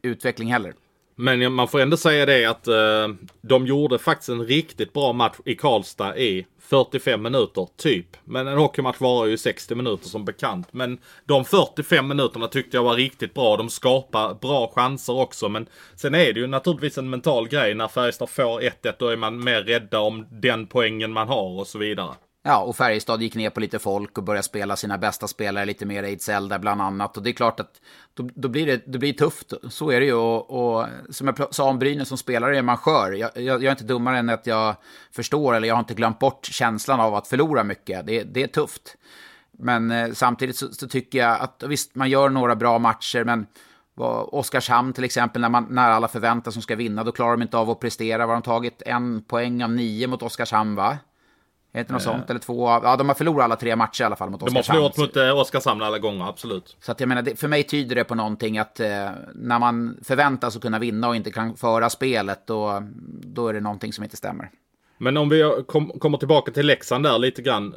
utveckling heller. Men man får ändå säga det att eh, de gjorde faktiskt en riktigt bra match i Karlstad i 45 minuter, typ. Men en hockeymatch varar ju 60 minuter som bekant. Men de 45 minuterna tyckte jag var riktigt bra. De skapar bra chanser också. Men sen är det ju naturligtvis en mental grej. När Färjestad får 1-1 då är man mer rädda om den poängen man har och så vidare. Ja, och Färjestad gick ner på lite folk och började spela sina bästa spelare lite mer Ejdsell där bland annat. Och det är klart att då, då, blir det, det blir tufft. Så är det ju. Och, och som jag sa om Brynäs som spelare är man skör. Jag, jag, jag, är inte dummare än att jag förstår eller jag har inte glömt bort känslan av att förlora mycket. Det, det är tufft. Men eh, samtidigt så, så, tycker jag att visst, man gör några bra matcher, men Oskarshamn till exempel, när, man, när alla förväntar sig att de ska vinna, då klarar de inte av att prestera. Vad har de tagit en poäng av nio mot Oskarshamn, va? Är inte något äh. sånt? Eller två? Ja, de har förlorat alla tre matcher i alla fall mot Oskarshamn. De har förlorat mot eh, Oskarshamn alla gånger, absolut. Så att jag menar, för mig tyder det på någonting att eh, när man förväntar sig att kunna vinna och inte kan föra spelet, då, då är det någonting som inte stämmer. Men om vi kom, kommer tillbaka till Leksand där lite grann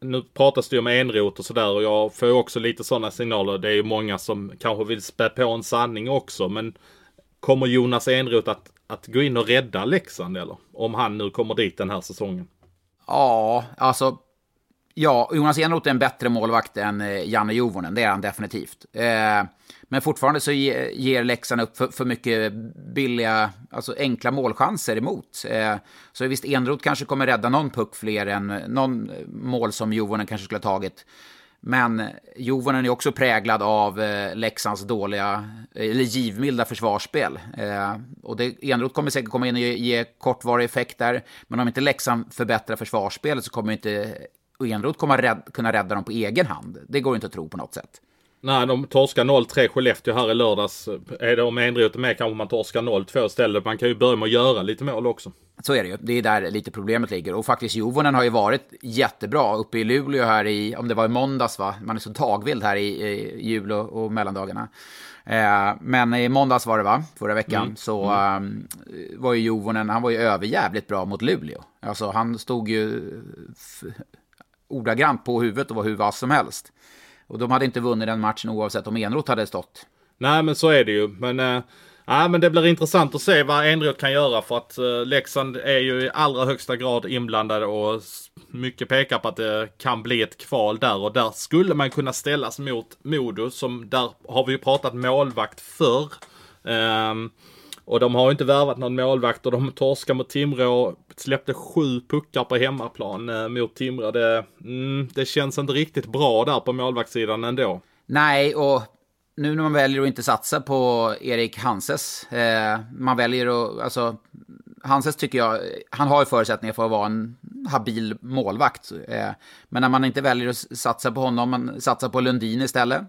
nu pratas det ju om enrot och sådär och jag får också lite sådana signaler. Det är ju många som kanske vill spä på en sanning också. Men kommer Jonas Enroth att, att gå in och rädda Leksand eller? Om han nu kommer dit den här säsongen. Ja, alltså. Ja, Jonas Enroth är en bättre målvakt än eh, Janne Jovonen. Det är han definitivt. Eh, men fortfarande så ger Leksand upp för, för mycket billiga, alltså enkla målchanser emot. Eh, så visst, Enroth kanske kommer rädda någon puck fler än någon mål som Jovonen kanske skulle ha tagit. Men Jovonen är också präglad av eh, Leksands dåliga, eh, eller givmilda försvarsspel. Eh, och det, Enroth kommer säkert komma in och ge, ge kortvarig effekt där. Men om inte Leksand förbättrar försvarsspelet så kommer inte Enroth komma rädd, kunna rädda dem på egen hand. Det går inte att tro på något sätt. Nej, de torskar 0-3 Skellefteå här i lördags. Är det om Enroth är med kanske man torskar 0-2 istället. Man kan ju börja med att göra lite mål också. Så är det ju. Det är där lite problemet ligger. Och faktiskt Jovonen har ju varit jättebra uppe i Luleå här i, om det var i måndags va? Man är så tagvild här i, i jul och, och mellandagarna. Eh, men i måndags var det va, förra veckan, mm. så mm. Eh, var ju Jovonen, han var ju överjävligt bra mot Luleå. Alltså han stod ju ordagrant på huvudet och var hur vass som helst. Och de hade inte vunnit den matchen oavsett om Enroth hade stått. Nej, men så är det ju. Men, eh, äh, ja, men det blir intressant att se vad Enroth kan göra för att äh, Leksand är ju i allra högsta grad inblandade och mycket pekar på att det kan bli ett kval där och där skulle man kunna ställas mot Modo som där har vi ju pratat målvakt förr. Ähm, och de har inte värvat någon målvakt och de torskar mot Timrå släppte sju puckar på hemmaplan eh, mot Timrå. Det, mm, det känns inte riktigt bra där på målvaktssidan ändå. Nej, och nu när man väljer att inte satsa på Erik Hanses, eh, man väljer att, alltså, Hanses tycker jag, han har ju förutsättningar för att vara en habil målvakt. Eh, men när man inte väljer att satsa på honom, man satsar på Lundin istället.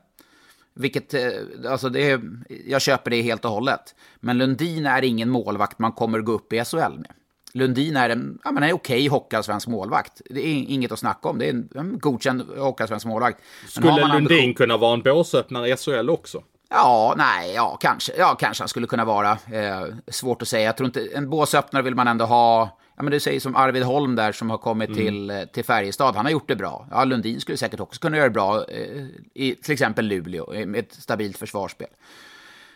Vilket, eh, alltså det är, jag köper det helt och hållet. Men Lundin är ingen målvakt man kommer gå upp i SHL med. Lundin är en, ja, men en okej hockeyallsvensk målvakt. Det är inget att snacka om. Det är en, en godkänd hockeyallsvensk målvakt. Skulle Lundin kunna vara en båsöppnare i SHL också? Ja, nej, ja, kanske. Ja, kanske han skulle kunna vara. Eh, svårt att säga. Jag tror inte, en båsöppnare vill man ändå ha ja, men du säger som Arvid Holm där som har kommit mm. till, eh, till Färjestad. Han har gjort det bra. Ja, Lundin skulle säkert också kunna göra det bra eh, i till exempel Luleå med ett stabilt försvarsspel.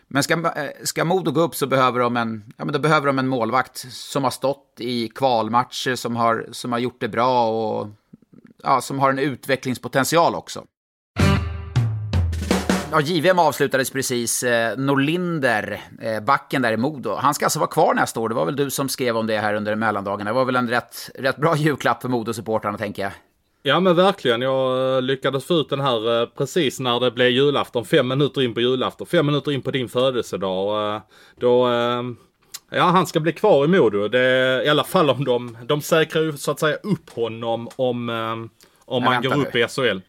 Men ska, eh, ska Modo gå upp så behöver de, en, ja, men då behöver de en målvakt som har stått i kvalmatcher, som har, som har gjort det bra och ja, som har en utvecklingspotential också. Ja, JVM avslutades precis. Eh, Norlinder, eh, backen där i Modo, han ska alltså vara kvar nästa år. Det var väl du som skrev om det här under mellandagarna. Det var väl en rätt, rätt bra julklapp för Modo-supportrarna, tänker jag. Ja men verkligen, jag eh, lyckades få ut den här precis när det blev julafton, fem minuter in på julafton, fem minuter in på din födelsedag. Då, ja han ska bli kvar i Modo, det, i alla fall om de, de säkrar ju så att säga upp honom om, om man går upp nu. i SHL.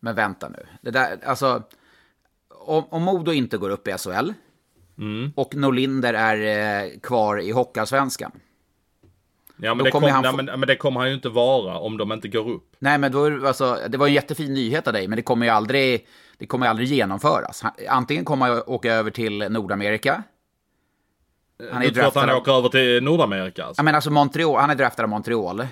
Men vänta nu, det där, alltså om, om Modo inte går upp i SHL mm. och Norlinder är eh, kvar i Hockeyallsvenskan. Ja men det, kom, han få... men, men det kommer han ju inte vara om de inte går upp. Nej men då, alltså, det var en jättefin nyhet av dig, men det kommer ju aldrig, det kommer aldrig genomföras. Antingen kommer han åka över till Nordamerika. Han är du tror att han åker över till Nordamerika? Alltså? Ja men alltså Montreal, han är draftad av Montreal.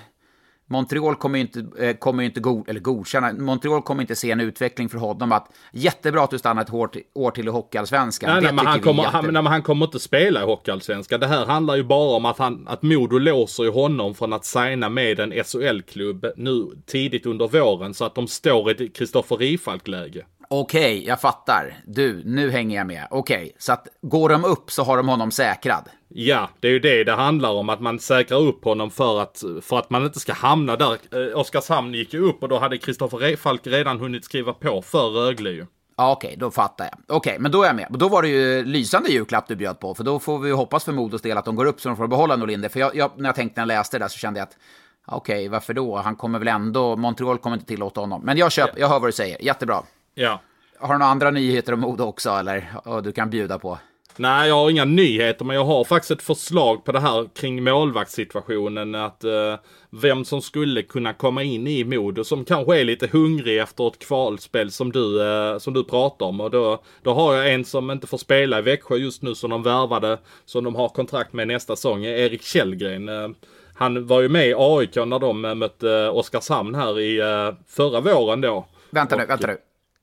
Montreal kommer ju inte, eh, kommer inte go eller godkänna, Montreal kommer inte se en utveckling för honom att jättebra att du stannar ett år till, år till i Hockeyallsvenskan. Nej, nej, men han, kommer, han, nej, men han kommer inte spela i Hockeyallsvenskan. Det här handlar ju bara om att, han, att Modo låser ju honom från att signa med en SHL-klubb nu tidigt under våren så att de står i ett Kristoffer Rifalk-läge. Okej, jag fattar. Du, nu hänger jag med. Okej, så att går de upp så har de honom säkrad. Ja, det är ju det det handlar om. Att man säkrar upp honom för att, för att man inte ska hamna där. Eh, Oskarshamn gick ju upp och då hade Kristoffer Falk redan hunnit skriva på för Rögle ju. Ja, Okej, då fattar jag. Okej, men då är jag med. Då var det ju lysande julklapp du bjöd på, för då får vi ju hoppas för Modos del att de går upp så de får behålla Norlinder. För jag, jag, när jag tänkte när jag läste det där så kände jag att okej, varför då? Han kommer väl ändå, Montreal kommer inte tillåta honom. Men jag köper, jag hör vad du säger, jättebra. Ja. Har du några andra nyheter om Modo också, eller? Och du kan bjuda på? Nej, jag har inga nyheter, men jag har faktiskt ett förslag på det här kring målvaktssituationen. Att eh, vem som skulle kunna komma in i Modo som kanske är lite hungrig efter ett kvalspel som du, eh, som du pratar om. Och då, då har jag en som inte får spela i Växjö just nu som de värvade, som de har kontrakt med nästa säsong, Erik Källgren. Eh, han var ju med i AIK när de eh, mötte Oskarshamn här i eh, förra våren då. Vänta nu, vänta nu.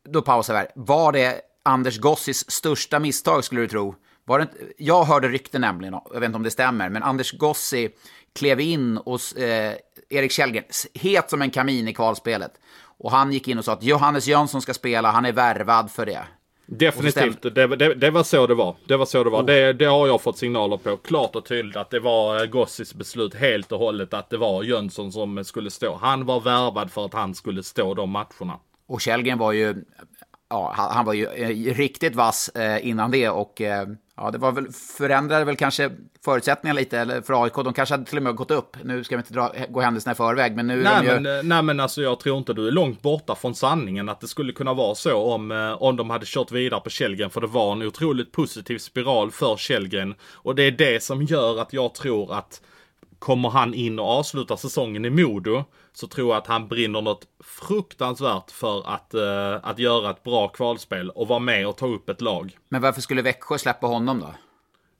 Då pausar vi här. Var det Anders Gossis största misstag skulle du tro? Var det jag hörde rykten nämligen, jag vet inte om det stämmer, men Anders Gossi klev in hos eh, Erik Källgren, het som en kamin i kvalspelet. Och han gick in och sa att Johannes Jönsson ska spela, han är värvad för det. Definitivt, det, det, det, var så det var. Det var så det var. Det, det har jag fått signaler på. Klart och tydligt att det var eh, Gossis beslut helt och hållet att det var Jönsson som skulle stå. Han var värvad för att han skulle stå de matcherna. Och Källgren var ju, ja, han var ju eh, riktigt vass eh, innan det och eh, ja, det var väl, förändrade väl kanske förutsättningarna lite eller för AIK. De kanske hade till och med gått upp. Nu ska vi inte dra, gå händelserna i förväg, men nu är Nej de ju... men, nej men alltså jag tror inte du är långt borta från sanningen att det skulle kunna vara så om, om de hade kört vidare på Källgren. För det var en otroligt positiv spiral för Källgren. Och det är det som gör att jag tror att kommer han in och avslutar säsongen i Modo så tror jag att han brinner något fruktansvärt för att, eh, att göra ett bra kvalspel och vara med och ta upp ett lag. Men varför skulle Växjö släppa honom då?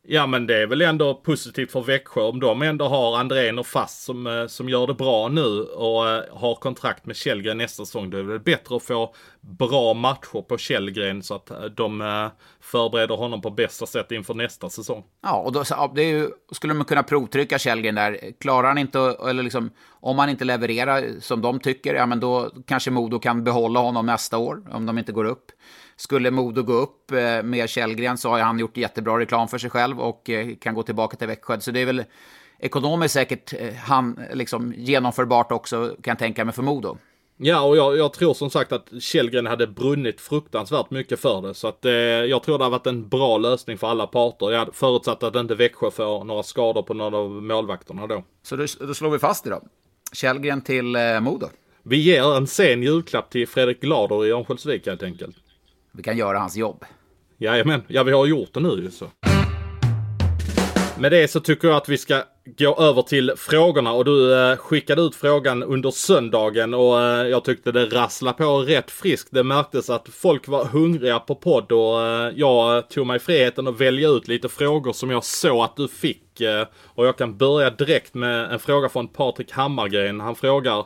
Ja men det är väl ändå positivt för Växjö om de ändå har Andrén och Fast som, eh, som gör det bra nu och eh, har kontrakt med Källgren nästa säsong. Då är det väl bättre att få bra matcher på Källgren så att eh, de förbereder honom på bästa sätt inför nästa säsong. Ja, och då det är ju, skulle man kunna provtrycka Källgren där. Klarar han inte, eller liksom, om han inte levererar som de tycker, ja men då kanske Modo kan behålla honom nästa år, om de inte går upp. Skulle Modo gå upp eh, med Källgren så har han gjort jättebra reklam för sig själv och eh, kan gå tillbaka till Växjö. Så det är väl ekonomiskt säkert eh, han, liksom, genomförbart också, kan jag tänka mig, för Modo. Ja, och jag, jag tror som sagt att Källgren hade brunnit fruktansvärt mycket för det. Så att eh, jag tror det har varit en bra lösning för alla parter. Jag förutsatt att inte Växjö får några skador på några av målvakterna då. Så då, då slår vi fast det då. Källgren till eh, Modo. Vi ger en sen julklapp till Fredrik Glader i Örnsköldsvik helt enkelt. Vi kan göra hans jobb. Jajamän, ja vi har gjort det nu ju så. Med det så tycker jag att vi ska gå över till frågorna och du eh, skickade ut frågan under söndagen och eh, jag tyckte det rasslade på rätt friskt. Det märktes att folk var hungriga på podd och eh, jag tog mig friheten att välja ut lite frågor som jag såg att du fick. Eh, och jag kan börja direkt med en fråga från Patrik Hammargren. Han frågar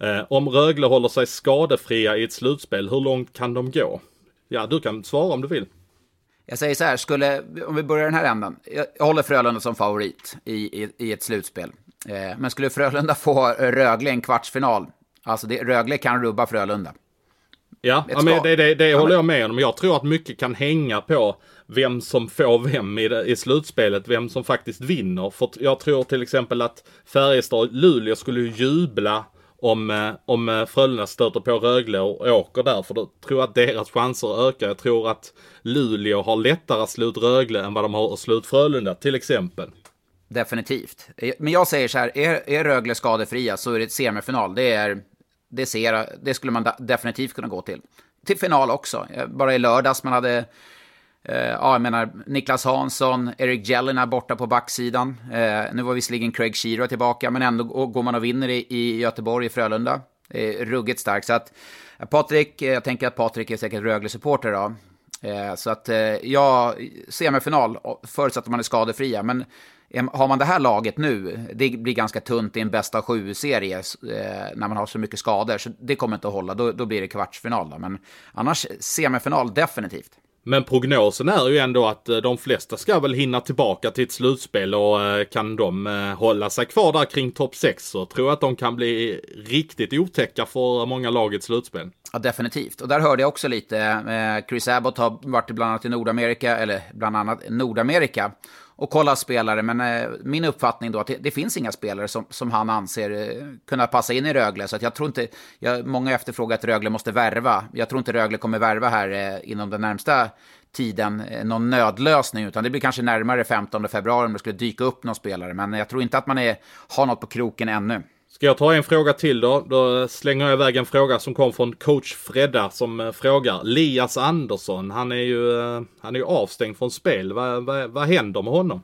eh, om Rögle håller sig skadefria i ett slutspel, hur långt kan de gå? Ja, du kan svara om du vill. Jag säger så här, skulle, om vi börjar den här änden. Jag, håller Frölunda som favorit i, i, i ett slutspel. Eh, men skulle Frölunda [laughs] få Rögle i en kvartsfinal, alltså det, Rögle kan rubba Frölunda. Ja, ja men det, det, det Ja, håller men- jag med om. Jag tror att mycket kan hänga på vem som får vem i, i slutspelet, vem som faktiskt vinner. För jag tror till exempel att Färjestad-Luleå skulle ju jubla om, eh, om eh, Frölunda stöter på Rögle och åker där. För då tror jag att deras chanser ökar. Jag tror att Luleå har lättare att slå ut Rögle än vad de har att slå ut Frölunda till exempel. Definitivt. Eh, men jag säger så här, är, är Rögle skadefria så är det ett semifinal. Det, är, det, ser, det skulle man definitivt kunna gå till. Till final också. Bara i lördags man hade, eh, ja jag menar, Niklas Hansson, Erik är borta på backsidan. Eh, nu var visserligen Craig Shearer tillbaka, men ändå går man och vinner i, i Göteborg, i Frölunda. Eh, ruggigt starkt. Så att eh, Patrik, eh, jag tänker att Patrik är säkert Rögle-supporter då. Eh, Så att eh, ja, semifinal, förutsatt att man är skadefria. Men har man det här laget nu, det blir ganska tunt i en bästa sju-serie eh, när man har så mycket skador. Så det kommer inte att hålla, då, då blir det kvartsfinal. Då. Men annars semifinal definitivt. Men prognosen är ju ändå att eh, de flesta ska väl hinna tillbaka till ett slutspel och eh, kan de eh, hålla sig kvar där kring topp 6 så tror jag att de kan bli riktigt otäcka för många lag i ett slutspel. Ja, definitivt. Och där hörde jag också lite, Chris Abbott har varit bland annat i Nordamerika, eller bland annat Nordamerika och kolla spelare. Men eh, min uppfattning då att det, det, finns inga spelare som, som han anser eh, kunna passa in i Rögle. Så att jag tror inte, jag, många efterfrågar att Rögle måste värva. Jag tror inte Rögle kommer värva här eh, inom den närmsta tiden eh, någon nödlösning, utan det blir kanske närmare 15 februari om det skulle dyka upp någon spelare. Men jag tror inte att man är, har något på kroken ännu. Ska jag ta en fråga till då? Då slänger jag iväg en fråga som kom från coach Fredda som eh, frågar. Lias Andersson, han är ju, eh, han är ju avstängd från spel. Vad, vad, vad händer med honom?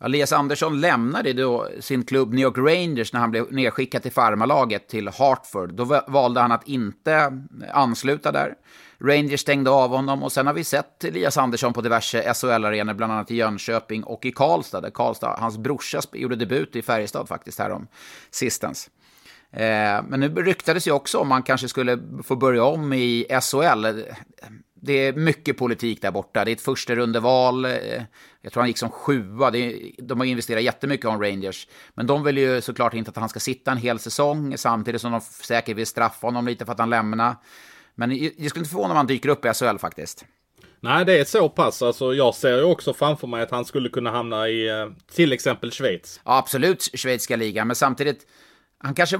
Elias Andersson lämnade då sin klubb New York Rangers när han blev nedskickad till farmalaget till Hartford. Då valde han att inte ansluta där. Rangers stängde av honom och sen har vi sett Elias Andersson på diverse SHL-arenor, bland annat i Jönköping och i Karlstad. Där Karlstad, hans brorsa gjorde debut i Färjestad faktiskt härom sistens. Eh, men nu ryktades ju också om man kanske skulle få börja om i SHL. Det är mycket politik där borta. Det är ett första rundeval. Eh, jag tror han gick som sjua. de har investerat jättemycket om Rangers. Men de vill ju såklart inte att han ska sitta en hel säsong, samtidigt som de säkert vill straffa honom lite för att han lämnar. Men jag skulle inte förvåna om han dyker upp i SHL faktiskt. Nej, det är så pass. Alltså, jag ser ju också framför mig att han skulle kunna hamna i eh, till exempel Schweiz. Ja, absolut schweiziska ligan, men samtidigt han kanske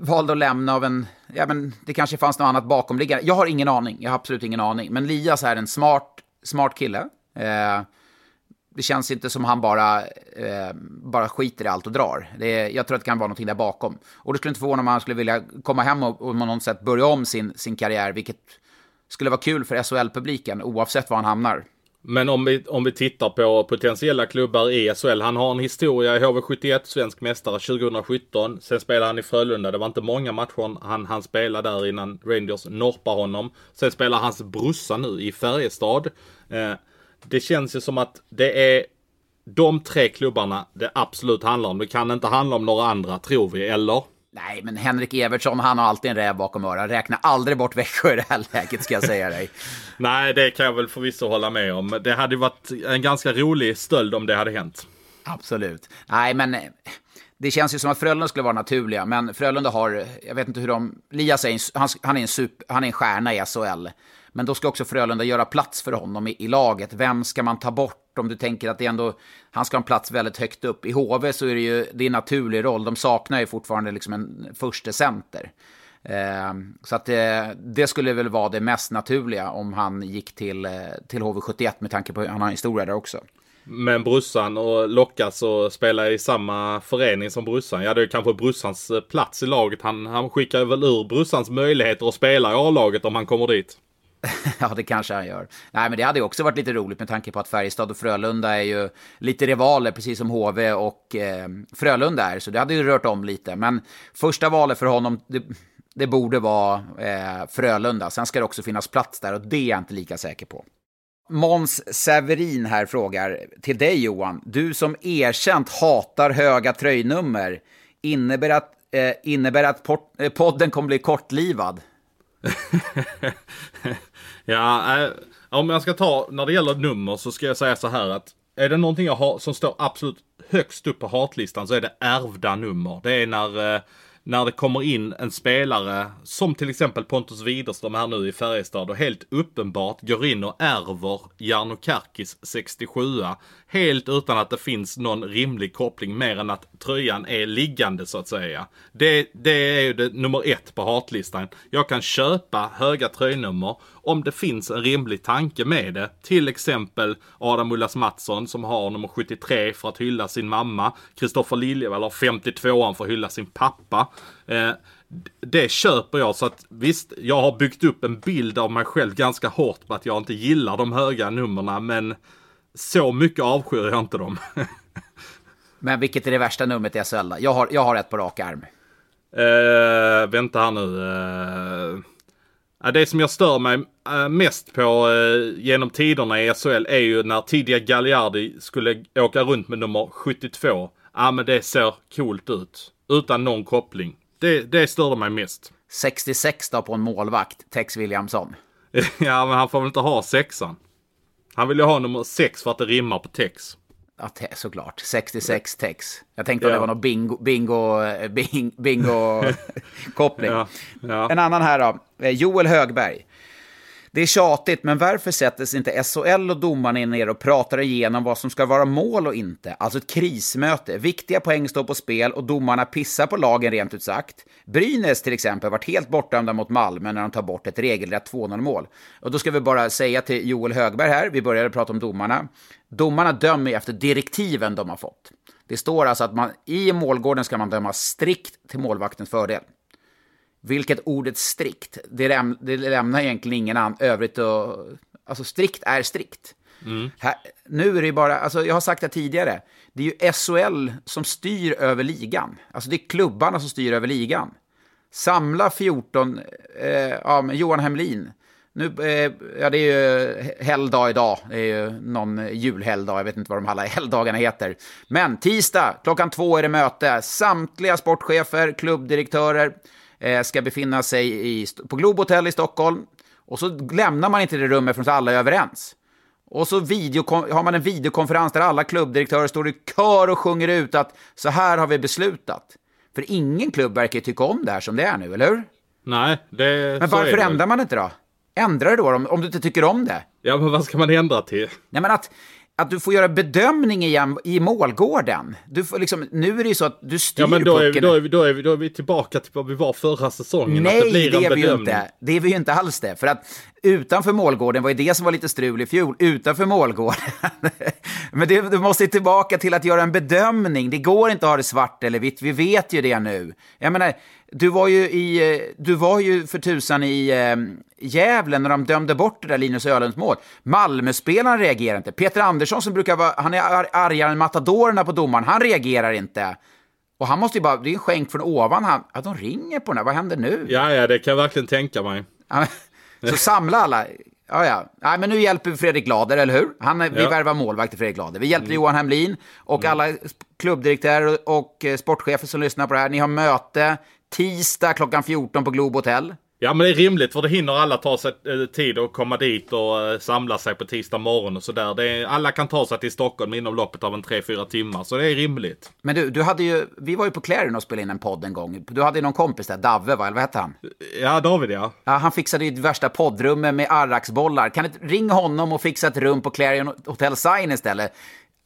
valde att lämna av en... Ja, men det kanske fanns något annat bakomliggande. Jag har ingen aning. Jag har absolut ingen aning. Men Lias är en smart, smart kille. Eh, det känns inte som han bara, eh, bara skiter i allt och drar. Det jag tror att det kan vara någonting där bakom. Och det skulle inte förvåna om han skulle vilja komma hem och, och på något sätt börja om sin, sin karriär, vilket skulle vara kul för SHL-publiken oavsett var han hamnar. Men om vi, om vi tittar på potentiella klubbar i SHL. Han har en historia i HV71, svensk mästare 2017. Sen spelade han i Frölunda. Det var inte många matcher han, han spelade där innan Rangers norpar honom. Sen spelar hans brorsa nu i Färjestad. Eh, det känns ju som att det är de tre klubbarna det absolut handlar om. Det kan inte handla om några andra, tror vi, eller? Nej, men Henrik Evertsson, han har alltid en räv bakom örat. Räkna aldrig bort Växjö i det här läget, ska jag säga dig. [laughs] Nej, det kan jag väl förvisso hålla med om. Det hade varit en ganska rolig stöld om det hade hänt. Absolut. Nej, men eh, det känns ju som att Frölunda skulle vara naturliga, men Frölunda har, jag vet inte hur de, Lias är en, han, han, är en super, han är en stjärna i SHL. Men då ska också Frölunda göra plats för honom i, i, laget. Vem ska man ta bort om du tänker att det ändå, han ska ha en plats väldigt högt upp. I HV så är det ju, det är en naturlig roll. De saknar ju fortfarande liksom en första center. Eh, så att det, det, skulle väl vara det mest naturliga om han gick till, eh, till HV71 med tanke på att han har en historia där också. Men brussan och lockas och spela i samma förening som brussan. Ja, det är kanske brussans eh, plats i laget. Han, han skickar väl ur brussans möjligheter att spela i A-laget om han kommer dit. [laughs] ja, det kanske han gör. Nej, men det hade ju också varit lite roligt med tanke på att Färjestad och Frölunda är ju lite rivaler, precis som HV och eh, Frölunda är. Så det hade ju rört om lite. Men första valet för honom, det, det borde vara eh, Frölunda. Sen ska det också finnas plats där och det är jag inte lika säker på. Måns Severin här frågar till dig Johan. Du som erkänt hatar höga tröjnummer. Innebär att, eh, innebär att port, eh, podden kommer bli kortlivad? [laughs] ja, äh, om jag ska ta när det gäller nummer så ska jag säga så här att är det någonting jag har som står absolut högst upp på hatlistan så är det ärvda nummer. Det är när eh, när det kommer in en spelare som till exempel Pontus Widerström här nu i Färjestad och helt uppenbart går in och ärver Jarno Karkis 67 Helt utan att det finns någon rimlig koppling mer än att tröjan är liggande så att säga. Det, det är ju det, nummer ett på hatlistan. Jag kan köpa höga tröjnummer om det finns en rimlig tanke med det. Till exempel Adam Ullas Mattsson som har nummer 73 för att hylla sin mamma. Kristoffer Liljevall har 52an för att hylla sin pappa. Eh, det köper jag så att visst, jag har byggt upp en bild av mig själv ganska hårt på att jag inte gillar de höga nummerna men så mycket avskyr jag inte dem. [laughs] men vilket är det värsta numret i SHL jag har, jag har ett på rak arm. Uh, vänta här nu. Uh, det som jag stör mig uh, mest på uh, genom tiderna i SHL är ju när tidiga Gagliardi skulle åka runt med nummer 72. Ja ah, men det ser coolt ut. Utan någon koppling. Det, det störde mig mest. 66 då på en målvakt, Tex Williamson. [laughs] ja, men han får väl inte ha sexan. Han vill ju ha nummer sex för att det rimmar på tex. Ja, te, såklart. 66 tex. Jag tänkte Ja. det var någon bingo, bingo, eh, bing, bingo [laughs] koppling. Ja, ja. En annan här då. Eh, Joel Högberg. Det är tjatigt, men varför sätter sig inte SHL och domarna ner och pratar igenom vad som ska vara mål och inte? Alltså ett krismöte. Viktiga poäng står på spel och domarna pissar på lagen rent ut sagt. Brynäs till exempel varit helt bortdömda mot Malmö när de tar bort ett regelrätt 2-0-mål. Och då ska vi bara säga till Joel Högberg här, vi började prata om domarna. Domarna dömer ju efter direktiven de har fått. Det står alltså att man i målgården ska man döma strikt till målvaktens fördel. Vilket ordet strikt, det, läm det lämnar egentligen ingen an övrigt och, Alltså strikt är strikt. Här, nu är det ju bara, alltså jag har sagt det tidigare, det är ju SHL som styr över ligan. Alltså det är klubbarna som styr över ligan. Samla 14, eh, ja Johan Hemlin. Nu, eh, ja det är ju helgdag idag, det är ju någon julhelgdag, jag vet inte vad de alla [laughs] helgdagarna heter. Men tisdag klockan två är det möte, samtliga sportchefer, klubbdirektörer ska befinna sig i, på Globe Hotel i Stockholm. Och så lämnar man inte det rummet förrän alla är överens. Och så har man en videokonferens där alla klubbdirektörer står i kör och sjunger ut att så här har vi beslutat. För ingen klubb verkar tycka om det här som det är nu, eller hur? Nej, det Men varför ändrar man inte då? Ändra det då om, om du inte tycker om det. Ja, men vad ska man ändra till? Nej, men att, att du får göra bedömning igen i målgården. Du får liksom, nu är det ju så att du styr Ja, men då är, vi, pucken. då, är vi, då, är vi, då är vi tillbaka till vad vi var förra säsongen. det Nej, det en är vi ju inte. Det är vi ju inte alls det. För att utanför målgården var ju det som var lite strul i fjol. Utanför målgården. [laughs] Men det, du måste tillbaka till att göra en bedömning. Det går inte att ha det svart eller vitt. Vi vet ju det nu. Jag menar, du var ju, i, du var ju för tusan i eh, Gävle när de dömde bort det där Linus Ölunds mål. Malmöspelaren reagerar inte. Peter Andersson som brukar vara, han är ar- argare än matadorerna på domaren, han reagerar inte. Och han måste ju bara, det är en skänk från ovan. Han, ja, de ringer på den här, vad händer nu? Ja, ja, det kan jag verkligen tänka mig. Så samla alla. Ja, ja. Nej, men nu hjälper vi Fredrik Glader, eller hur? Han, Vi Ja. Mm. värvar målvakt till Fredrik Glader. Vi hjälper Johan Hemlin och alla klubbdirektörer och eh, sportchefer som lyssnar på det här. Ni har möte tisdag klockan 14 på Globe Hotel. Ja, men det är rimligt för det hinner alla ta sig eh, tid att komma dit och eh, samla sig på tisdag morgon och sådär. Alla kan ta sig till Stockholm inom loppet av en 3-4 timmar, så det är rimligt. Men du, du hade ju, vi var ju på Clarion och spelade in en podd en gång. Du hade ju någon kompis där, Davve, va? eller vad hette han? Ja, David ja. Ja, han fixade ju det värsta poddrummet med arraksbollar. Kan du ringa honom och fixa ett rum på Clarion Hotel Sign istället?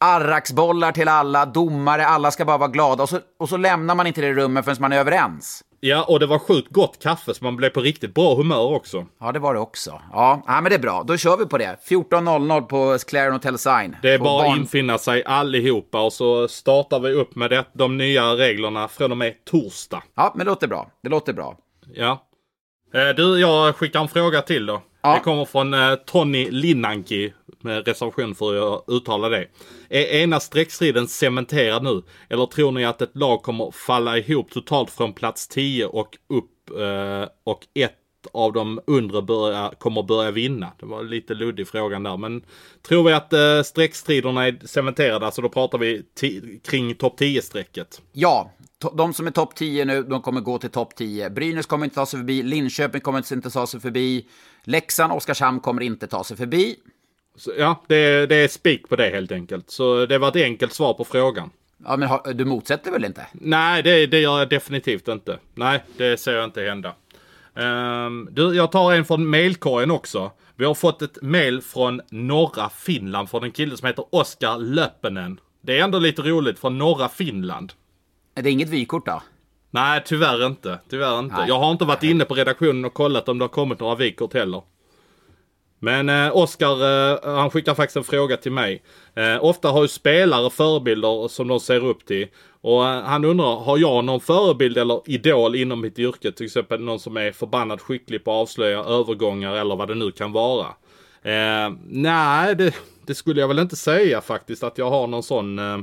Arraksbollar till alla, domare, alla ska bara vara glada. Och så, och så lämnar man inte det rummet förrän man är överens. Ja, och det var sjukt gott kaffe så man blev på riktigt bra humör också. Ja, det var det också. Ja, ja men det är bra. Då kör vi på det. 14.00 på Clarion Hotel Sign. Det är bara att infinna sig allihopa och så startar vi upp med det, de nya reglerna från och med torsdag. Ja, men det låter bra. Det låter bra. Ja. Eh, Du, jag skickar en fråga till då. Ja. Det kommer från eh, Tony Linnanki. Med reservation för hur jag uttalar det. Är ena streckstriden cementerad nu? Eller tror ni att ett lag kommer falla ihop totalt från plats 10 och upp eh, och ett av de undre börja, kommer börja vinna? Det var lite luddig frågan där. Men tror vi att eh, streckstriderna är cementerade? Alltså då pratar vi kring topp 10-strecket. Ja, de som är topp 10 nu, de kommer gå till topp 10. Brynäs kommer inte ta sig förbi, Linköping kommer inte ta sig förbi, Leksand, Oskarshamn kommer inte ta sig förbi. Så, ja, det, det är spik på det helt enkelt. Så det var ett enkelt svar på frågan. Ja, men har, du motsätter väl inte? Nej, det, det gör jag definitivt inte. Nej, det ser jag inte hända. Ehm, du, jag tar en från mailkorgen också. Vi har fått ett mail från norra Finland från en kille som heter Oskar Löppenen. Det är ändå lite roligt från norra Finland. Är det inget vykort då? Nej, tyvärr inte. Tyvärr inte. Nej. Jag har inte varit inne på redaktionen och kollat om det har kommit några vykort heller. Men eh, Oskar, eh, han skickar faktiskt en fråga till mig. Eh, ofta har ju spelare förebilder som de ser upp till. Och eh, han undrar, har jag någon förebild eller idol inom mitt yrke? Till exempel någon som är förbannat skicklig på att avslöja övergångar eller vad det nu kan vara. Eh, nej, det, det skulle jag väl inte säga faktiskt att jag har någon sån eh,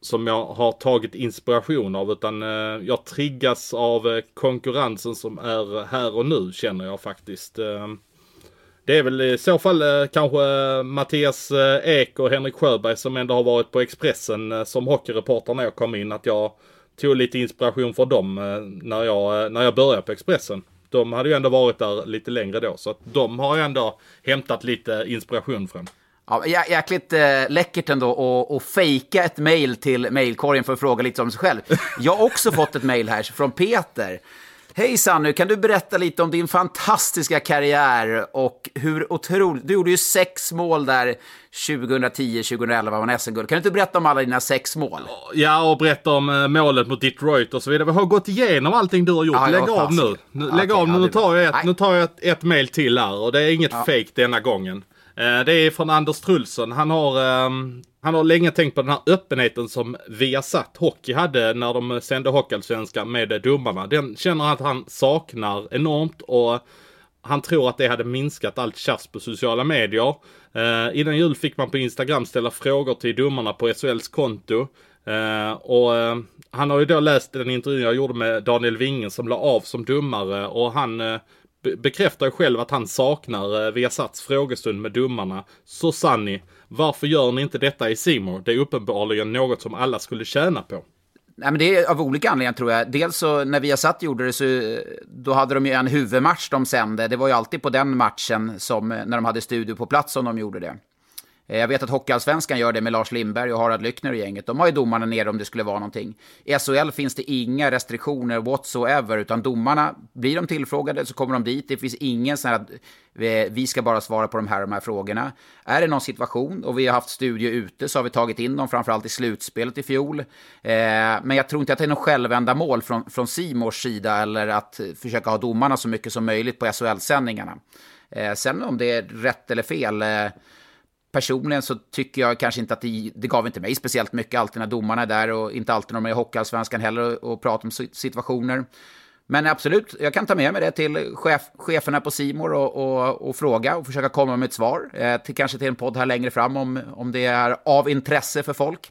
som jag har tagit inspiration av utan eh, jag triggas av eh, konkurrensen som är här och nu känner jag faktiskt. Eh, det är väl i så fall eh, kanske eh, Mattias eh, Ek och Henrik Sjöberg som ändå har varit på Expressen som hockeyreporter när jag kom in. Att jag tog lite inspiration från dem när jag, när jag började på Expressen. de hade ju ändå varit där lite längre då. Så att de har ju ändå hämtat lite inspiration från. Ja, jäkligt äh, läckert ändå att fejka ett mejl till mejlkorgen för att fråga lite om sig själv. Jag har också fått ett mejl här från Peter. Hej Sannu, kan du berätta lite om din fantastiska karriär och hur otroligt... Du gjorde ju sex mål där 2010-2011 var SM-guld. Kan du inte berätta om alla dina sex mål? Ja, och berätta om uh, målet mot Detroit och så vidare. Vi har gått igenom allting du har gjort. Ja, Lägg av nu. nu Lägg okay, av nu. nu tar jag ett, nu tar jag ett, ett mail till här och det är inget ja. fake denna gången. Eh, det är från Anders Trulsson. Han har ehm, han har länge tänkt på den här öppenheten som Viasat Hockey hade när de sände Hockeyallsvenskan med domarna. Den känner han att han saknar enormt och han tror att det hade minskat allt tjafs på sociala medier. Eh, innan jul fick man på Instagram ställa frågor till domarna på SHLs konto. Uh, och uh, han har ju då läst den intervjun jag gjorde med Daniel Wingen som la av som domare och han uh, bekräftar ju själv att han saknar eh, Viasats frågestund med domarna. Så Sanni, varför gör ni inte detta i Simor? Det är uppenbarligen något som alla skulle tjäna på. Nej, men det är av olika anledningar tror jag. Dels så när Viasat gjorde det så då hade de ju en huvudmatch de sände. Det var ju alltid på den matchen som eh, när de hade studio på plats som de gjorde det. Eh, jag vet att Hockeyallsvenskan gör det med Lars Lindberg och Harald Lyckner och gänget. De har ju domarna nere om det skulle vara någonting. I SHL finns det inga restriktioner whatsoever, utan domarna, blir de tillfrågade så kommer de dit. Det finns ingen sån här att eh, vi ska bara svara på de här de här frågorna. Är det någon situation, och vi har haft studier ute, så har vi tagit in dem, framförallt i slutspelet i fjol. Eh, men jag tror inte att det är något självändamål från, från Simors sida, eller att eh, försöka ha domarna så mycket som möjligt på SHL-sändningarna. Eh, sen om det är rätt eller fel, personligen så tycker jag kanske inte att det, det gav inte mig speciellt mycket alltid när domarna är där och inte alltid när de är i Hockeyallsvenskan heller och, och pratar om situationer. Men absolut, jag kan ta med mig det till chef, cheferna på Simor och, och, och, fråga och försöka komma med ett svar. Eh, till, kanske till en podd här längre fram om, om det är av intresse för folk.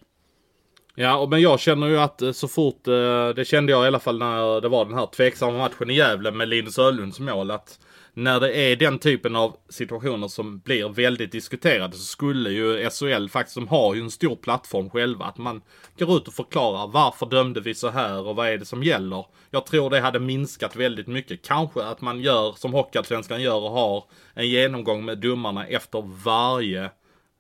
Ja, men jag känner ju att eh, så fort, eh, det kände jag i alla fall när det var den här tveksamma matchen i Gävle med Linus Öhlunds mål, att när det är den typen av situationer som blir väldigt diskuterade så skulle ju SHL faktiskt, de har ju en stor plattform själva, att man går ut och förklarar varför dömde vi så här och vad är det som gäller. Jag tror det hade minskat väldigt mycket. Kanske att man gör som Hockeyallsvenskan gör och har en genomgång med domarna efter varje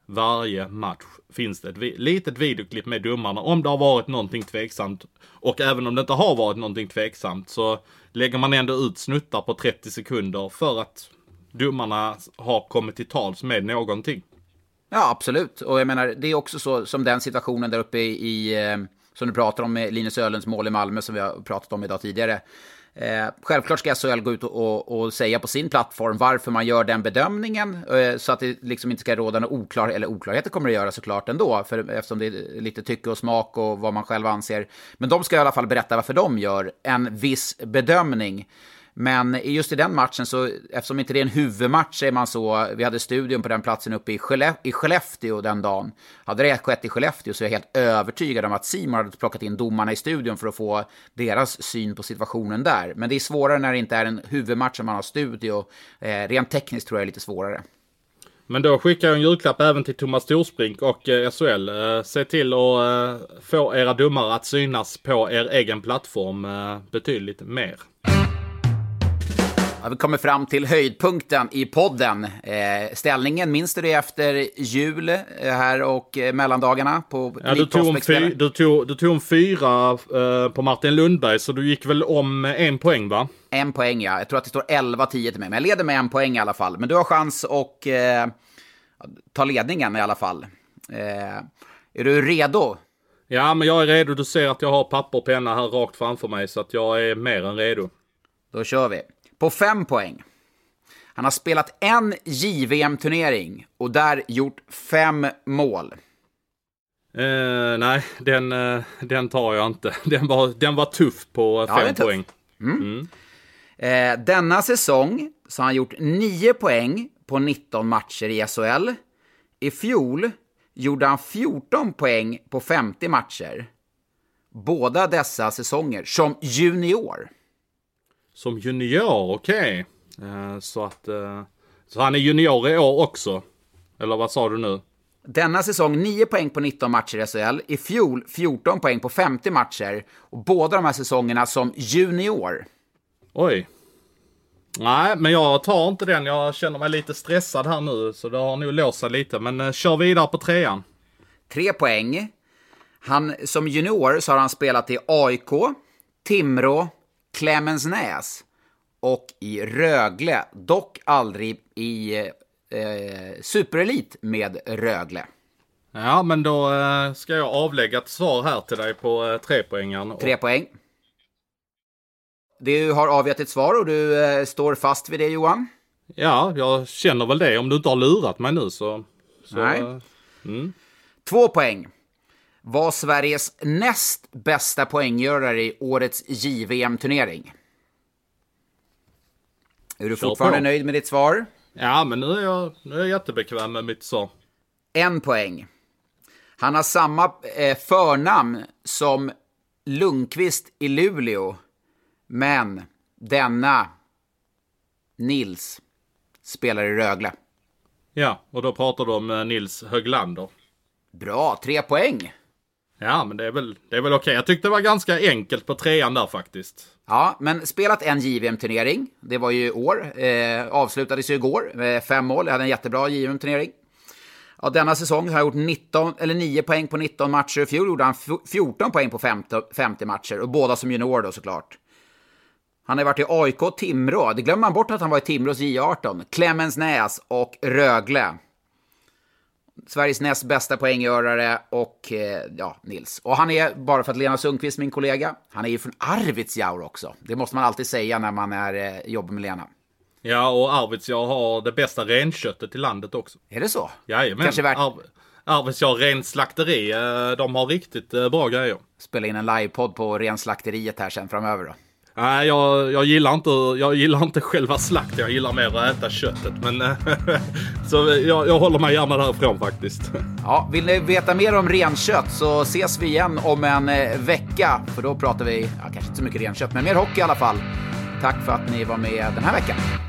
varje match finns det ett litet videoklipp med domarna om det har varit någonting tveksamt. Och även om det inte har varit någonting tveksamt så lägger man ändå ut snuttar på 30 sekunder för att domarna har kommit till tals med någonting. Ja, absolut. Och jag menar, det är också så som den situationen där uppe i, i som du pratar om med Linus Ölens mål i Malmö som vi har pratat om idag tidigare. Eh, självklart ska SHL gå ut och, och, och, säga på sin plattform varför man gör den bedömningen. Eh, så att det liksom inte ska råda några oklar, eller oklarheter kommer det göra såklart ändå. För, eftersom det är lite tycke och smak och vad man själv anser. Men de ska i alla fall berätta varför de gör en viss bedömning. Men just i den matchen, så, eftersom inte det är en huvudmatch, säger man så, vi hade studion på den platsen uppe i, i Skellefteå den dagen. Hade det skett i Skellefteå så är jag helt övertygad om att Simon hade plockat in domarna i studion för att få deras syn på situationen där. Men det är svårare när det inte är en huvudmatch som man har studio. Eh, rent tekniskt tror jag är lite svårare. Men då skickar jag en julklapp även till Thomas Torsbrink och eh, SHL. Eh, se till att eh, få era domare att synas på er egen plattform eh, betydligt mer. Ja, vi kommer fram till höjdpunkten i podden. Eh, ställningen, minns du det efter jul eh, här och eh, mellandagarna på ja, du, tog om fy, du, tog, du tog om fyra eh, på Martin Lundberg, så du gick väl om en poäng va? En poäng ja, jag tror att det står 11-10 till mig, men jag leder med en poäng i alla fall. Men du har chans att eh, ta ledningen i alla fall. Eh, är du redo? Ja, men jag är redo. Du ser att jag har papper och penna här rakt framför mig, så att jag är mer än redo. Då kör vi på fem poäng. Han har spelat en JVM-turnering och där gjort fem mål. Uh, nej, den, uh, den tar jag inte. [laughs] Den var, den var tuff på ja, fem poäng. Mm. Mm. Uh, denna säsong så har han gjort nio poäng på 19 matcher i SHL. I fjol gjorde han 14 poäng på 50 matcher. Båda dessa säsonger som junior. Som junior, okej. Okay. Uh, så att... Uh, så han är junior i år också? Eller vad sa du nu? Denna säsong 9 poäng på 19 matcher i SHL. I fjol 14 poäng på 50 matcher. Och båda de här säsongerna som junior. Oj. Nej, men jag tar inte den. Jag känner mig lite stressad här nu, så det har nog låst sig lite. Men eh, kör vidare på trean. Tre poäng. Han, som junior så har han spelat i AIK, Timrå, Klemensnäs och i Rögle. Dock aldrig i eh, superelit med Rögle. Ja, men då eh, ska jag avlägga ett svar här till dig på eh, trepoängaren. Tre poäng. Du har avgett ditt svar och du eh, står fast vid det Johan? Ja, jag känner väl det. Om du inte har lurat mig nu så... så Nej. eh, Mm. Två poäng. Var Sveriges näst bästa poänggörare i årets JVM-turnering. Är du Kör fortfarande på. nöjd med ditt svar? Ja, men nu är jag, nu är jag jättebekväm med mitt svar. En poäng. Han har samma eh, förnamn som Lundqvist i Luleå. Men denna Nils spelar i Rögle. Ja, och då pratar du om eh, Nils Höglander. Bra, tre poäng. Ja, men det är väl, det är väl okej. Jag tyckte det var ganska enkelt på trean där faktiskt. Ja, men spelat en JVM-turnering. Det var ju i år. Eh, avslutades ju igår med fem mål. Jag hade en jättebra JVM-turnering. Ja, denna säsong har jag gjort 19, eller 9 poäng på 19 matcher. I fjol gjorde han 14 poäng på 50, 50 matcher. Och båda som junior då såklart. Han har varit i AIK, Timrå. Det glömmer man bort att han var i Timrås J18. Klemensnäs och Rögle. Sveriges näst bästa poänggörare och eh, ja, Nils. Och han är, bara för att Lena Sundqvist, min kollega, han är ju från Arvidsjaur också. Det måste man alltid säga när man är, eh, jobbar med Lena. Ja, och Arvidsjaur har det bästa renköttet i landet också. Är det så? Jajamän. Kanske värt- Ar- Arvidsjaur renslakteri, eh, de har riktigt bra grejer. Spela in en livepodd på renslakteriet här sen framöver då. Nej, jag, jag, gillar inte, jag gillar inte själva slakten, jag gillar mer att äta köttet. Men, eh, [laughs] så jag, jag håller mig gärna därifrån faktiskt. Ja, vill ni veta mer om renkött så ses vi igen om en eh, vecka. För då pratar vi, ja, kanske inte så mycket renkött, men mer hockey i alla fall. Tack för att ni var med den här veckan.